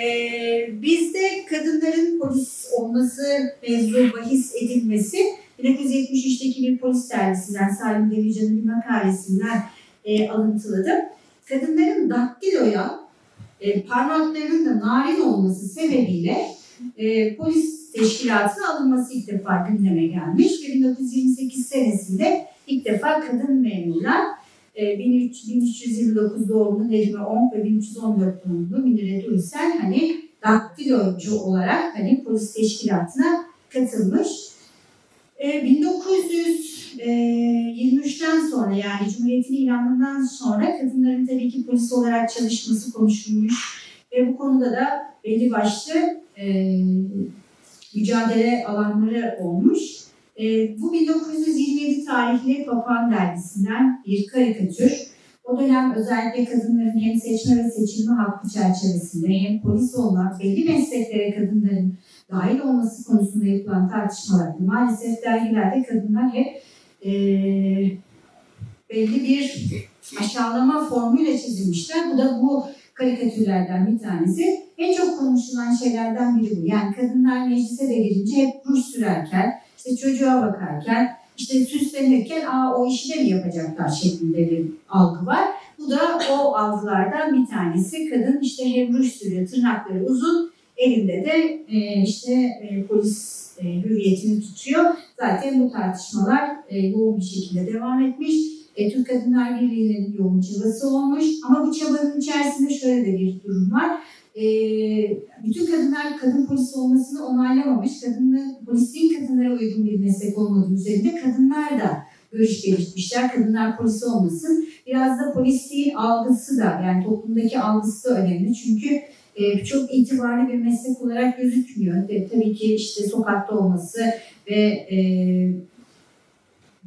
Ee, bizde kadınların polis olması, mevzu bahis edilmesi 1973'teki bir polis dergisinden Salim Demircan'ın bir makalesinden e, alıntıladım. Kadınların daktiloya e, parmaklarının da narin olması sebebiyle e, polis teşkilatına alınması ilk defa gündeme gelmiş ve 1928 senesinde ilk defa kadın memurlar e, 1300 1329 doğumlu Necmi Onk ve 1314 doğumlu Münire Duysel hani daktilocu olarak hani polis teşkilatına katılmış. E, 1923'ten sonra yani Cumhuriyet'in ilanından sonra kadınların tabii ki polis olarak çalışması konuşulmuş ve bu konuda da belli başlı e, mücadele alanları olmuş. E, bu 1927 tarihli Papağan dergisinden bir karikatür. O dönem özellikle kadınların hem seçme ve seçilme hakkı çerçevesinde hem polis olmak, belli mesleklere kadınların dahil olması konusunda yapılan tartışmalarda maalesef dergilerde kadınlar hep e, belli bir aşağılama formuyla çizilmişler. Bu da bu karikatürlerden bir tanesi. En çok konuşulan şeylerden biri bu. Yani kadınlar meclise de girince hep ruj sürerken, işte çocuğa bakarken, işte süslenirken aa o işi de mi yapacaklar şeklinde bir algı var. Bu da o algılardan bir tanesi. Kadın işte hem ruj sürüyor, tırnakları uzun, elinde de e, işte e, polis e, hürriyetini tutuyor. Zaten bu tartışmalar e, yoğun bir şekilde devam etmiş. E, Türk Kadınlar Birliği'nin yoğun çabası olmuş. Ama bu çabanın içerisinde şöyle de bir durum var. E, bütün kadınlar kadın polis olmasını onaylamamış. Kadınlı, polisliğin kadınlara uygun bir meslek olmadığı üzerinde kadınlar da görüş belirtmişler. Kadınlar polisi olmasın. Biraz da polisliğin algısı da yani toplumdaki algısı da önemli. Çünkü e, çok itibarlı bir meslek olarak gözükmüyor. E, tabii ki işte sokakta olması ve e,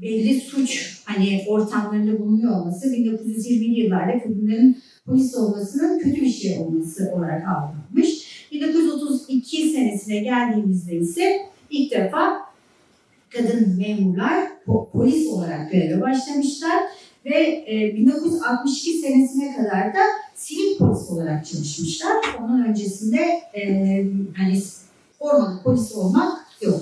belli suç hani ortamlarında bulunuyor olması 1920'li yıllarda kadınların polis olmasının kötü bir şey olması olarak algılanmış. 1932 senesine geldiğimizde ise ilk defa kadın memurlar po- polis olarak göreve başlamışlar ve e, 1962 senesine kadar da sivil polis olarak çalışmışlar. Onun öncesinde e, hani formalı polis olmak yok.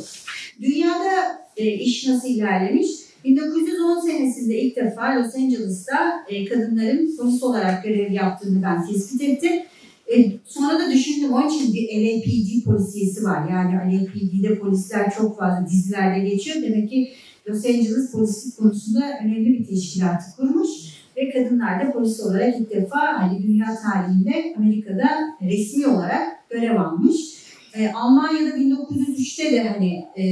Dünyada e, iş nasıl ilerlemiş? 1910 senesinde ilk defa Los Angeles'ta e, kadınların polis olarak görev yaptığını ben tespit ettim. E, sonra da düşündüm onun için bir LAPD polisiyesi var. Yani LAPD'de polisler çok fazla dizilerde geçiyor. Demek ki Los Angeles polislik konusunda önemli bir teşkilatı kurmuş ve kadınlar da polis olarak ilk defa hani dünya tarihinde Amerika'da resmi olarak görev almış. E, Almanya'da 1903'te de hani e,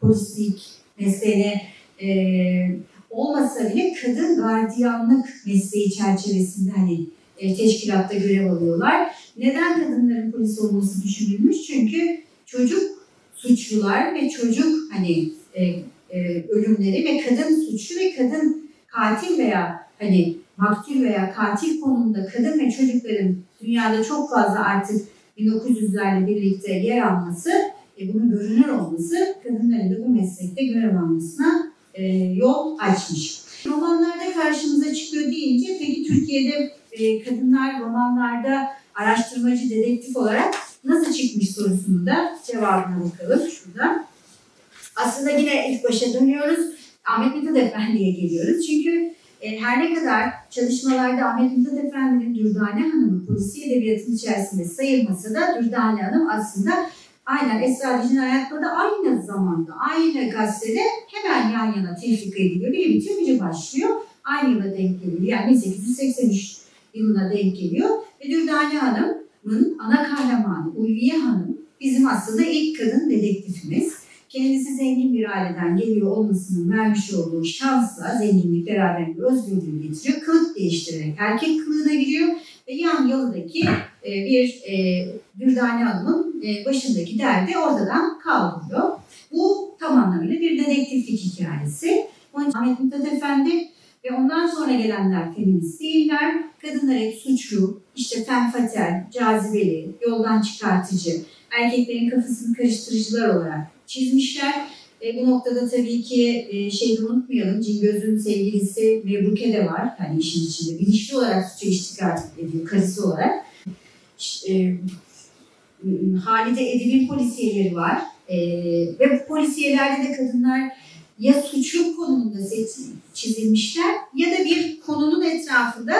polislik mesleğine e, olmasa bile kadın gardiyanlık mesleği çerçevesinde hani e, teşkilatta görev alıyorlar. Neden kadınların polis olması düşünülmüş? Çünkü çocuk suçlular ve çocuk hani e, e, ölümleri ve kadın suçlu ve kadın katil veya hani maktul veya katil konumunda kadın ve çocukların dünyada çok fazla artık 1900'lerle birlikte yer alması, e, bunun görünür olması kadınların da bu meslekte görev almasına e, yol açmış. Romanlarda karşımıza çıkıyor deyince peki Türkiye'de e, kadınlar romanlarda araştırmacı, dedektif olarak nasıl çıkmış sorusunu da cevabına bakalım şurada. Aslında yine ilk başa dönüyoruz. Ahmet Mithat Efendi'ye geliyoruz. Çünkü e, her ne kadar çalışmalarda Ahmet Mithat Efendi'nin Dürdane Hanım'ın polisi edebiyatının içerisinde sayılmasa da Dürdane Hanım aslında aynen Esra Dicin Hayat'ta da aynı zamanda, aynı gazetede hemen yan yana tefrika ediliyor. Biri bitiyor, başlıyor. Aynı yıla denk geliyor. Yani 1883 yılına denk geliyor. Ve Dürdane Hanım'ın ana kahramanı Ulviye Hanım bizim aslında ilk kadın dedektifimiz. Kendisi zengin bir aileden geliyor olmasının vermiş olduğu şansla zenginlik beraberinde özgürlüğü getiriyor. Kılık değiştirerek erkek kılığına giriyor ve yan yalıdaki e, bir e, Dürdane Hanım'ın e, başındaki derdi ortadan kaldırıyor. Bu tam anlamıyla bir dedektiflik hikayesi. Onun Ahmet Mithat Efendi ve ondan sonra gelenler feminist değiller. Kadınlar hep suçlu, işte fenfatel, cazibeli, yoldan çıkartıcı, erkeklerin kafasını karıştırıcılar olarak çizmişler. E, bu noktada tabii ki e, şeyi unutmayalım, Cingöz'ün sevgilisi Mebruke de var. Yani işin içinde bilinçli olarak suça iştikal ediyor, karısı olarak. E, Halide Edip'in polisiyeleri var. E, ve bu polisiyelerde de kadınlar ya suçlu konumunda çizilmişler ya da bir konunun etrafında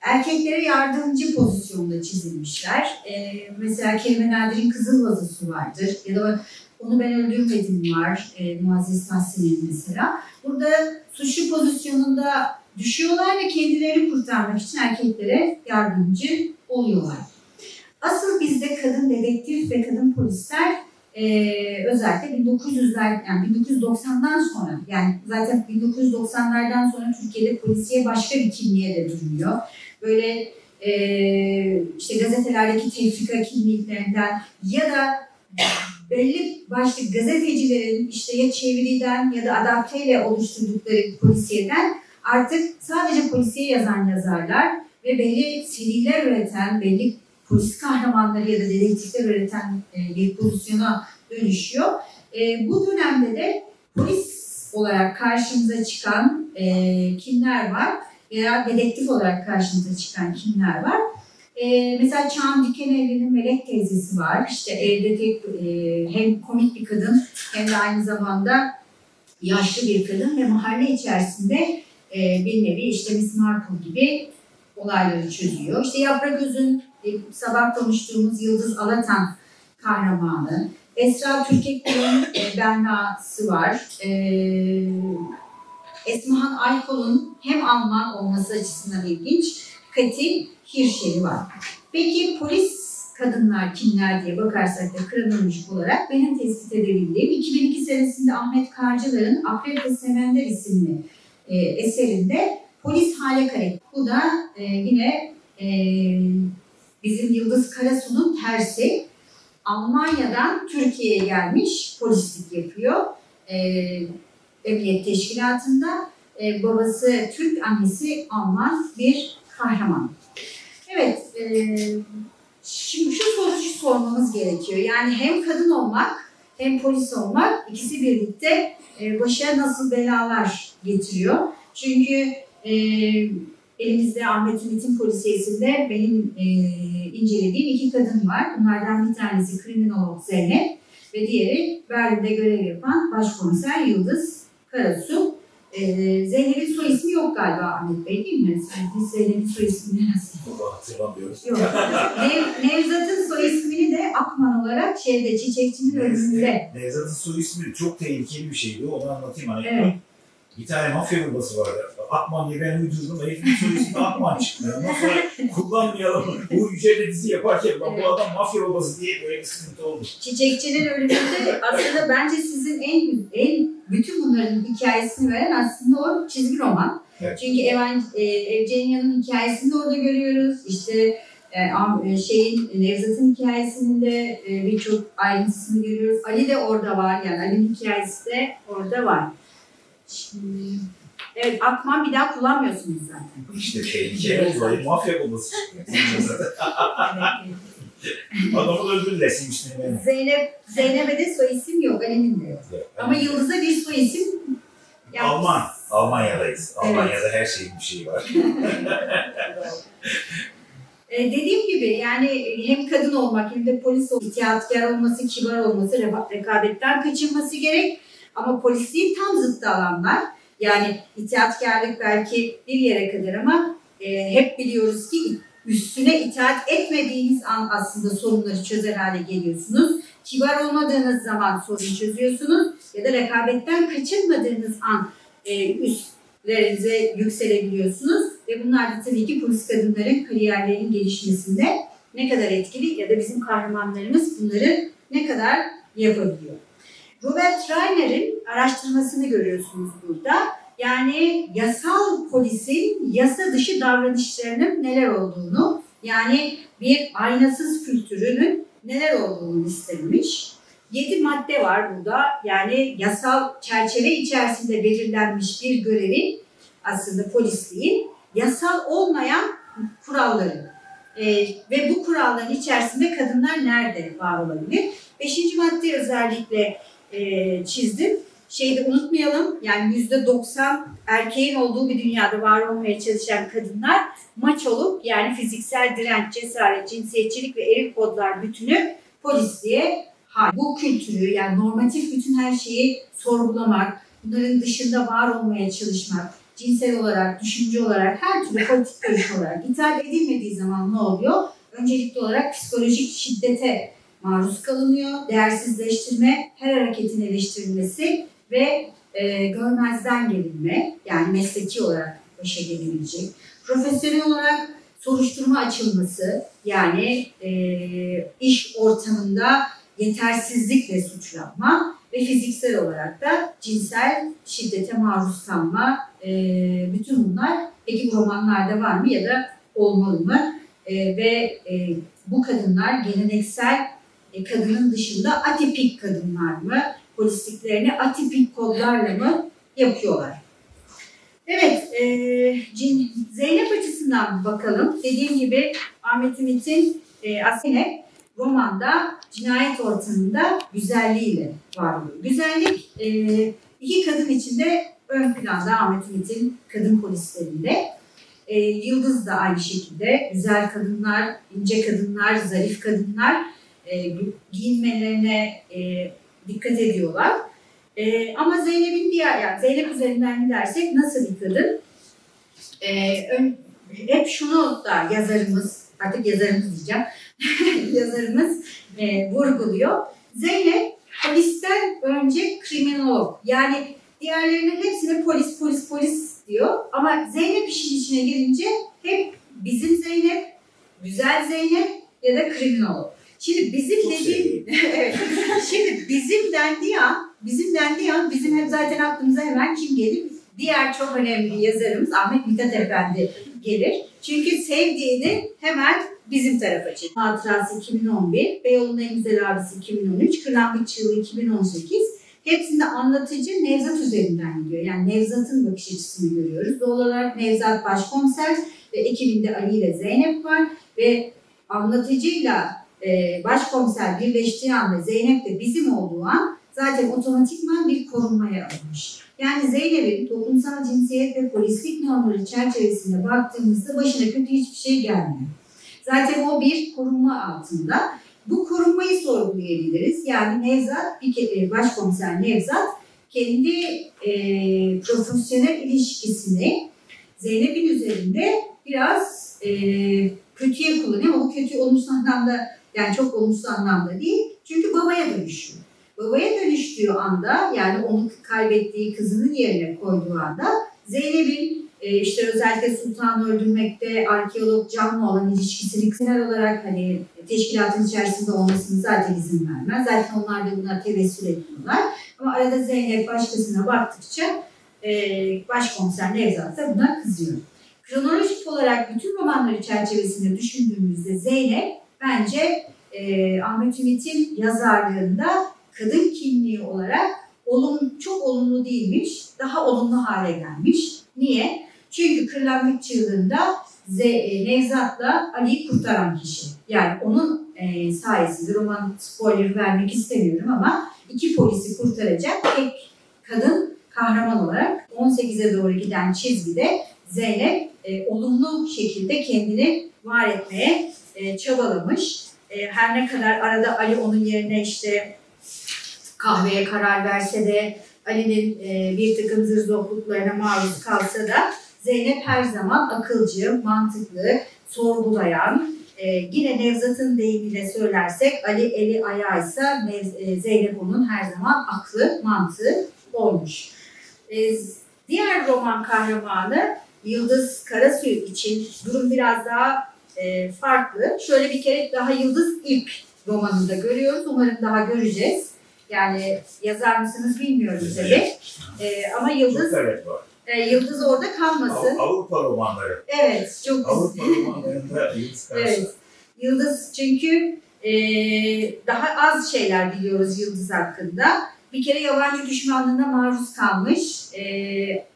erkeklere yardımcı pozisyonda çizilmişler. E, mesela Kerime Nadir'in Kızıl Vazısı vardır ya da onu ben öldürmedim var e, Muazzez Tahsin'in mesela. Burada suçlu pozisyonunda düşüyorlar ve kendilerini kurtarmak için erkeklere yardımcı oluyorlar. Asıl bizde kadın dedektif ve kadın polisler e, özellikle 1900'ler yani 1990'dan sonra yani zaten 1990'lardan sonra Türkiye'de polisiye başka bir kimliğe de bürünüyor. Böyle e, işte gazetelerdeki tefrika kimliklerinden ya da belli başlı gazetecilerin işte ya çeviriden ya da adapteyle oluşturdukları polisiyeden artık sadece polisiye yazan yazarlar ve belli seriler üreten, belli polis kahramanları ya da dedektifler üreten e, bir pozisyona dönüşüyor. E, bu dönemde de polis olarak karşımıza çıkan e, kimler var veya dedektif olarak karşımıza çıkan kimler var? E, mesela Çağan Dikenelli'nin Melek teyzesi var. İşte evde tek e, hem komik bir kadın hem de aynı zamanda yaşlı bir kadın ve mahalle içerisinde e, bir nevi işte Miss Marple gibi olayları çözüyor. İşte Yaprak Öz'ün e, sabah konuştuğumuz Yıldız Alatan kahramanı. Esra Türkekgül'ün e, Berna'sı var. E, Esmahan Aykol'un hem Alman olması açısından ilginç, Katil Hirşeli var. Peki polis kadınlar kimler diye bakarsak da kronolojik olarak benim tespit edebildiğim 2002 senesinde Ahmet Karcılar'ın Akrep ve Semender isimli e, eserinde polis hale kare. Bu da e, yine e, bizim Yıldız Karasu'nun tersi. Almanya'dan Türkiye'ye gelmiş polislik yapıyor. E, Emniyet Teşkilatı'nda e, babası Türk, annesi Alman bir kahraman. Evet, e, şimdi şu soruyu sormamız gerekiyor. Yani hem kadın olmak hem polis olmak ikisi birlikte e, başa nasıl belalar getiriyor. Çünkü e, elimizde Ahmet Ümit'in polisiyesinde benim e, incelediğim iki kadın var. Bunlardan bir tanesi kriminolog Zeynep ve diğeri Berlin'de görev yapan başkomiser Yıldız Karasu. E, Zeynep'in soy ismi yok galiba Ahmet Bey değil mi? Biz Zeynep'in soy ismini nasıl? Bunu hatırlamıyoruz. Yok. Nev, Nevzat'ın soy ismini de Akman olarak şeyde Çiçekçinin ölümünde. Nevzat'ın soy ismi çok tehlikeli bir şeydi. Onu anlatayım anekdot. Evet. Bir tane mafya babası vardı. Akman diye ben uydurdum. Herifin soy ismi Akman çıktı. Ondan sonra kullanmayalım. Bu yüce dizi yaparken ben bu adam mafya babası diye böyle bir sıkıntı oldu. Çiçekçinin ölümünde aslında bence sizin en en bütün bunların hikayesini veren aslında o çizgi roman. Evet. Çünkü Evan, e, Evgenia'nın hikayesini de orada görüyoruz. İşte e, e, şeyin Nevzat'ın hikayesinin de e, birçok ayrıntısını görüyoruz. Ali de orada var yani Ali'nin hikayesi de orada var. Evet Akman bir daha kullanmıyorsunuz zaten. İşte tehlikeli oldu. Mafya babası çıktı. Adamı öldürdüler Sims'in beni. Zeynep, Zeynep'e de soy isim yok, Ali'nin de yok. Ama Yıldız'a bir soy isim yapmış. Alman. Almanya'dayız. Evet. Almanya'da her şeyin bir şeyi var. Ee, dediğim gibi yani hem kadın olmak hem de polis olmak, itiyaatkar olması, kibar olması, rekabetten kaçınması gerek. Ama polisliğin tam zıttı alanlar. Yani itaatkarlık belki bir yere kadar ama e, hep biliyoruz ki üstüne itaat etmediğiniz an aslında sorunları çözer hale geliyorsunuz. Kibar olmadığınız zaman sorunu çözüyorsunuz ya da rekabetten kaçınmadığınız an e, üstlerinize yükselebiliyorsunuz. Ve bunlar da tabii ki polis kadınların kariyerlerinin gelişmesinde ne kadar etkili ya da bizim kahramanlarımız bunları ne kadar yapabiliyor. Robert Reiner'in araştırmasını görüyorsunuz burada. Yani yasal polisin yasa dışı davranışlarının neler olduğunu, yani bir aynasız kültürünün neler olduğunu listemiş. Yedi madde var burada. Yani yasal çerçeve içerisinde belirlenmiş bir görevin aslında polisliğin yasal olmayan kuralları. Ee, ve bu kuralların içerisinde kadınlar nerede var olabilir? Beşinci madde özellikle e, çizdim. Şeyi de unutmayalım yani yüzde 90 erkeğin olduğu bir dünyada var olmaya çalışan kadınlar maçoluk yani fiziksel direnç, cesaret, cinsiyetçilik ve eril kodlar bütünü polisliğe ha- bu kültürü yani normatif bütün her şeyi sorgulamak, bunların dışında var olmaya çalışmak, cinsel olarak, düşünce olarak, her türlü politik görüş olarak itaat edilmediği zaman ne oluyor? Öncelikli olarak psikolojik şiddete maruz kalınıyor, değersizleştirme, her hareketin eleştirilmesi ve e, görmezden gelinme, yani mesleki olarak başa gelebilecek. Profesyonel olarak soruşturma açılması, yani e, iş ortamında yetersizlikle suçlanma ve fiziksel olarak da cinsel şiddete maruz kalma, e, bütün bunlar peki bu romanlarda var mı ya da olmalı mı? E, ve e, bu kadınlar geleneksel kadının dışında atipik kadınlar mı? Polisliklerini atipik kodlarla mı yapıyorlar? Evet, e, Zeynep açısından bakalım. Dediğim gibi Ahmet Ümit'in e, aslında romanda cinayet ortamında güzelliğiyle var oluyor. Güzellik e, iki kadın içinde ön planda Ahmet Ümit'in kadın polislerinde. E, Yıldız da aynı şekilde güzel kadınlar, ince kadınlar, zarif kadınlar e, giyinmelerine e, dikkat ediyorlar. E, ama Zeynep'in diğer, yani Zeynep üzerinden gidersek nasıl bir kadın? E, ön- hep şunu da yazarımız, artık yazarımız diyeceğim, yazarımız e, vurguluyor. Zeynep polisten önce kriminolog. Yani diğerlerinin hepsine polis, polis, polis diyor. Ama Zeynep işin içine girince hep bizim Zeynep, güzel Zeynep ya da kriminolog. Şimdi bizim Çok dediğim. Şimdi bizim dendiği an, bizim dendiği an bizim hep zaten aklımıza hemen kim gelir? Diğer çok önemli yazarımız Ahmet Mithat Efendi gelir. Çünkü sevdiğini hemen bizim tarafa çekiyor. Hatırası 2011, Beyoğlu'nun en güzel abisi 2013, Kırlangıç Çığlığı 2018. Hepsinde anlatıcı Nevzat üzerinden gidiyor. Yani Nevzat'ın bakış açısını görüyoruz. Doğal olarak Nevzat başkomiser ve ekibinde Ali ile Zeynep var ve anlatıcıyla e, başkomiser birleştiği anda Zeynep de bizim olduğu an zaten otomatikman bir korunmaya alınmış. Yani Zeynep'in toplumsal cinsiyet ve polislik normları çerçevesinde baktığımızda başına kötü hiçbir şey gelmiyor. Zaten o bir korunma altında. Bu korunmayı sorgulayabiliriz. Yani Nevzat, bir kere başkomiser Nevzat kendi e, profesyonel ilişkisini Zeynep'in üzerinde biraz e, kötüye kullanıyor ama bu kötü olumsuz anlamda yani çok olumsuz anlamda değil. Çünkü babaya dönüşüyor. Babaya dönüştüğü anda yani onu kaybettiği kızının yerine koyduğu anda Zeynep'in e, işte özellikle Sultan'ı öldürmekte arkeolog Can'la olan ilişkisini genel olarak hani teşkilatın içerisinde olmasını zaten izin vermez. Zaten onlar da buna tevessül ediyorlar. Ama arada Zeynep başkasına baktıkça e, başkomiser Nevzat da buna kızıyor. Kronolojik olarak bütün romanları çerçevesinde düşündüğümüzde Zeynep bence e, Ahmet Ümit'in yazarlığında kadın kimliği olarak olum, çok olumlu değilmiş, daha olumlu hale gelmiş. Niye? Çünkü Kırlangıç Çığlığı'nda e, Nevzat'la Ali'yi kurtaran kişi. Yani onun e, sayesinde roman spoiler vermek istemiyorum ama iki polisi kurtaracak tek kadın kahraman olarak 18'e doğru giden çizgide Zeynep e, olumlu şekilde kendini var etmeye e, çabalamış. E, her ne kadar arada Ali onun yerine işte kahveye karar verse de Ali'nin e, bir takım zırzokluklarına maruz kalsa da Zeynep her zaman akılcı, mantıklı, sorgulayan, e, yine Nevzat'ın deyimiyle söylersek Ali eli ayağıysa Nev- e, Zeynep onun her zaman aklı, mantığı olmuş. E, diğer roman kahramanı Yıldız Karasuy için durum biraz daha e, farklı. Şöyle bir kere daha Yıldız ilk romanında görüyoruz. Umarım daha göreceğiz. Yani yazar mısınız bilmiyorum tabii. E, ama Yıldız e, Yıldız orada kalmasın. Av- Avrupa romanları. Evet, çok Avrupa romanlarında Yıldız Karasu. Evet. Yıldız çünkü e, daha az şeyler biliyoruz Yıldız hakkında. Bir kere yabancı düşmanlığına maruz kalmış e,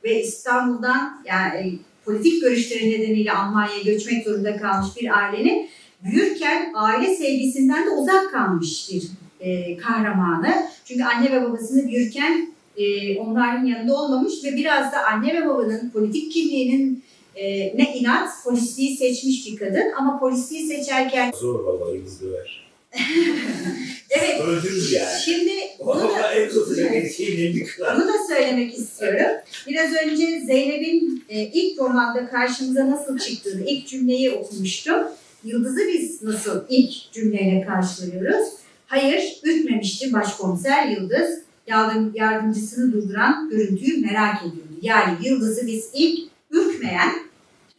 ve İstanbul'dan yani politik görüşleri nedeniyle Almanya'ya göçmek zorunda kalmış bir ailenin büyürken aile sevgisinden de uzak kalmış bir e, kahramanı. Çünkü anne ve babasını büyürken e, onların yanında olmamış ve biraz da anne ve babanın politik kimliğinin e, ne inat polisliği seçmiş bir kadın ama polisliği seçerken Zor vallahi Yıldız döver. evet Öldürür yani. şimdi bunu da, en tutacak erkeğin elini kırar. bunu da söylemek istiyorum. Biraz önce Zeynep'in e, ilk romanda karşımıza nasıl çıktığını ilk cümleyi okumuştum. Yıldız'ı biz nasıl ilk cümleyle karşılıyoruz? Hayır, ürkmemişti başkomiser Yıldız. Yardım, yardımcısını durduran görüntüyü merak ediyordu. Yani Yıldız'ı biz ilk ürkmeyen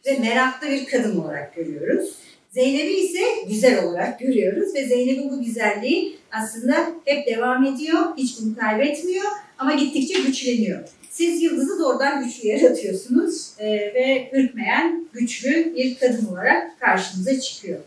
ve meraklı bir kadın olarak görüyoruz. Zeynep'i ise güzel olarak görüyoruz ve Zeynep'in bu güzelliği aslında hep devam ediyor, hiç bunu kaybetmiyor ama gittikçe güçleniyor. Siz Yıldız'ı doğrudan güçlü yaratıyorsunuz e, ve ürkmeyen, güçlü bir kadın olarak karşınıza çıkıyor.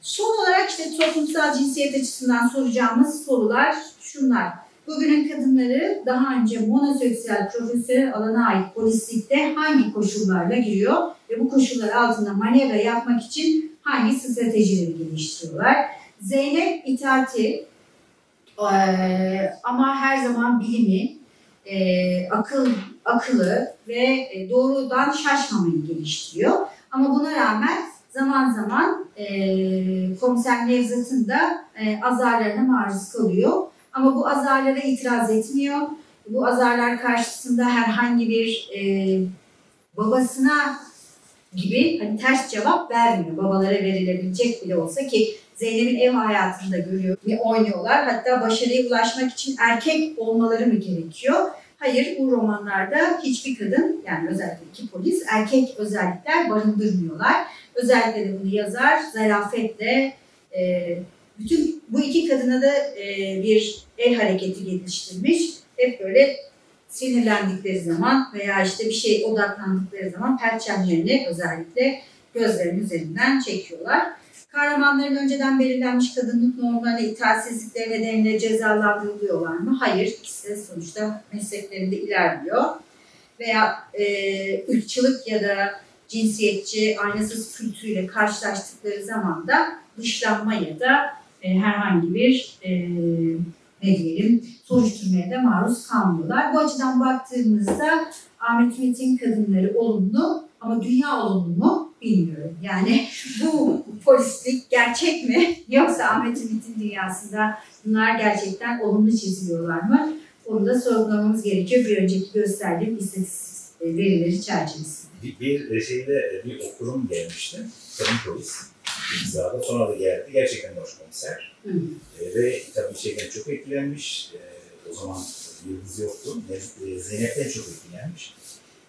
Son olarak işte toplumsal cinsiyet açısından soracağımız sorular şunlar. Bugünün kadınları daha önce monoseksüel profesyonel alana ait polislikte hangi koşullarla giriyor ve bu koşullar altında manevra yapmak için hangi stratejileri geliştiriyorlar? Zeynep itaati eee, ama her zaman bilimi, akıl akıllı ve doğrudan şaşmamayı geliştiriyor. Ama buna rağmen zaman zaman komiser Nevzat'ın da azarlarına maruz kalıyor. Ama bu azarlara itiraz etmiyor. Bu azarlar karşısında herhangi bir eee, babasına gibi hani ters cevap vermiyor. Babalara verilebilecek bile olsa ki Zeynep'in ev hayatında görüyor ve oynuyorlar. Hatta başarıya ulaşmak için erkek olmaları mı gerekiyor? Hayır bu romanlarda hiçbir kadın yani özellikle iki polis erkek özellikler barındırmıyorlar. Özellikle de bunu yazar zarafetle e, bütün bu iki kadına da e, bir el hareketi geliştirmiş. Hep böyle sinirlendikleri zaman veya işte bir şey odaklandıkları zaman perçemlerini özellikle gözlerinin üzerinden çekiyorlar. Kahramanların önceden belirlenmiş kadınlık normlarına itaatsizlikleri nedeniyle cezalandırılıyorlar mı? Hayır. İkisi de sonuçta mesleklerinde ilerliyor. Veya e, ırkçılık ya da cinsiyetçi, aynasız kültürüyle karşılaştıkları zaman da dışlanma ya da e, herhangi bir e, ne diyelim soruşturmaya da maruz kalmıyorlar. Bu açıdan baktığımızda Ahmet Ümit'in kadınları olumlu ama dünya olumlu mu bilmiyorum. Yani bu polislik gerçek mi yoksa Ahmet Ümit'in dünyasında bunlar gerçekten olumlu çiziliyorlar mı? Onu da sorgulamamız gerekiyor bir önceki gösterdiğim istatistik e, verileri çerçevesinde. Bir, bir şeyde bir okurum gelmişti. Kadın polis. İmzada. Sonra da geldi. Gerçekten de hoş komiser. Hı. E, ve tabii şeyden çok etkilenmiş. E, o zaman yıldız yoktu. E, Zeynep'ten çok etkilenmiş.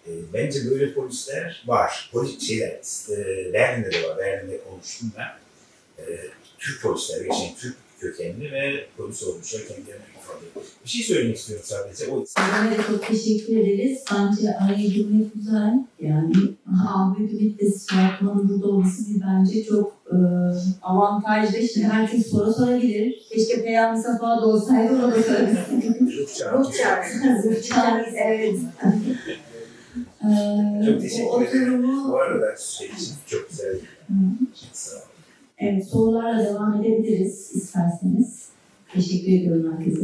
E, bence böyle polisler var. Polis şeyler, e, Berlin'de de var. Berlin'de konuştum ben. E, Türk polisler, geçen Türk kökenli ve polis olmuşlar kendilerini ifade. Bir şey söylemek istiyorum sadece. O da çok teşekkür ederiz. Bence girmek güzel. Yani Ahmet Ümit de Suatman'ın burada olması bence çok e, avantajlı. Şimdi herkes soru sorabilir. Keşke Peyami Safa da olsaydı ona da sorabilseydik. ruh çağrı. Ruh çağrısı, evet. Ee, Çok teşekkür oturumu Bu arada şey için çok güzel. Evet, sorularla devam edebiliriz isterseniz. Teşekkür ediyorum herkese.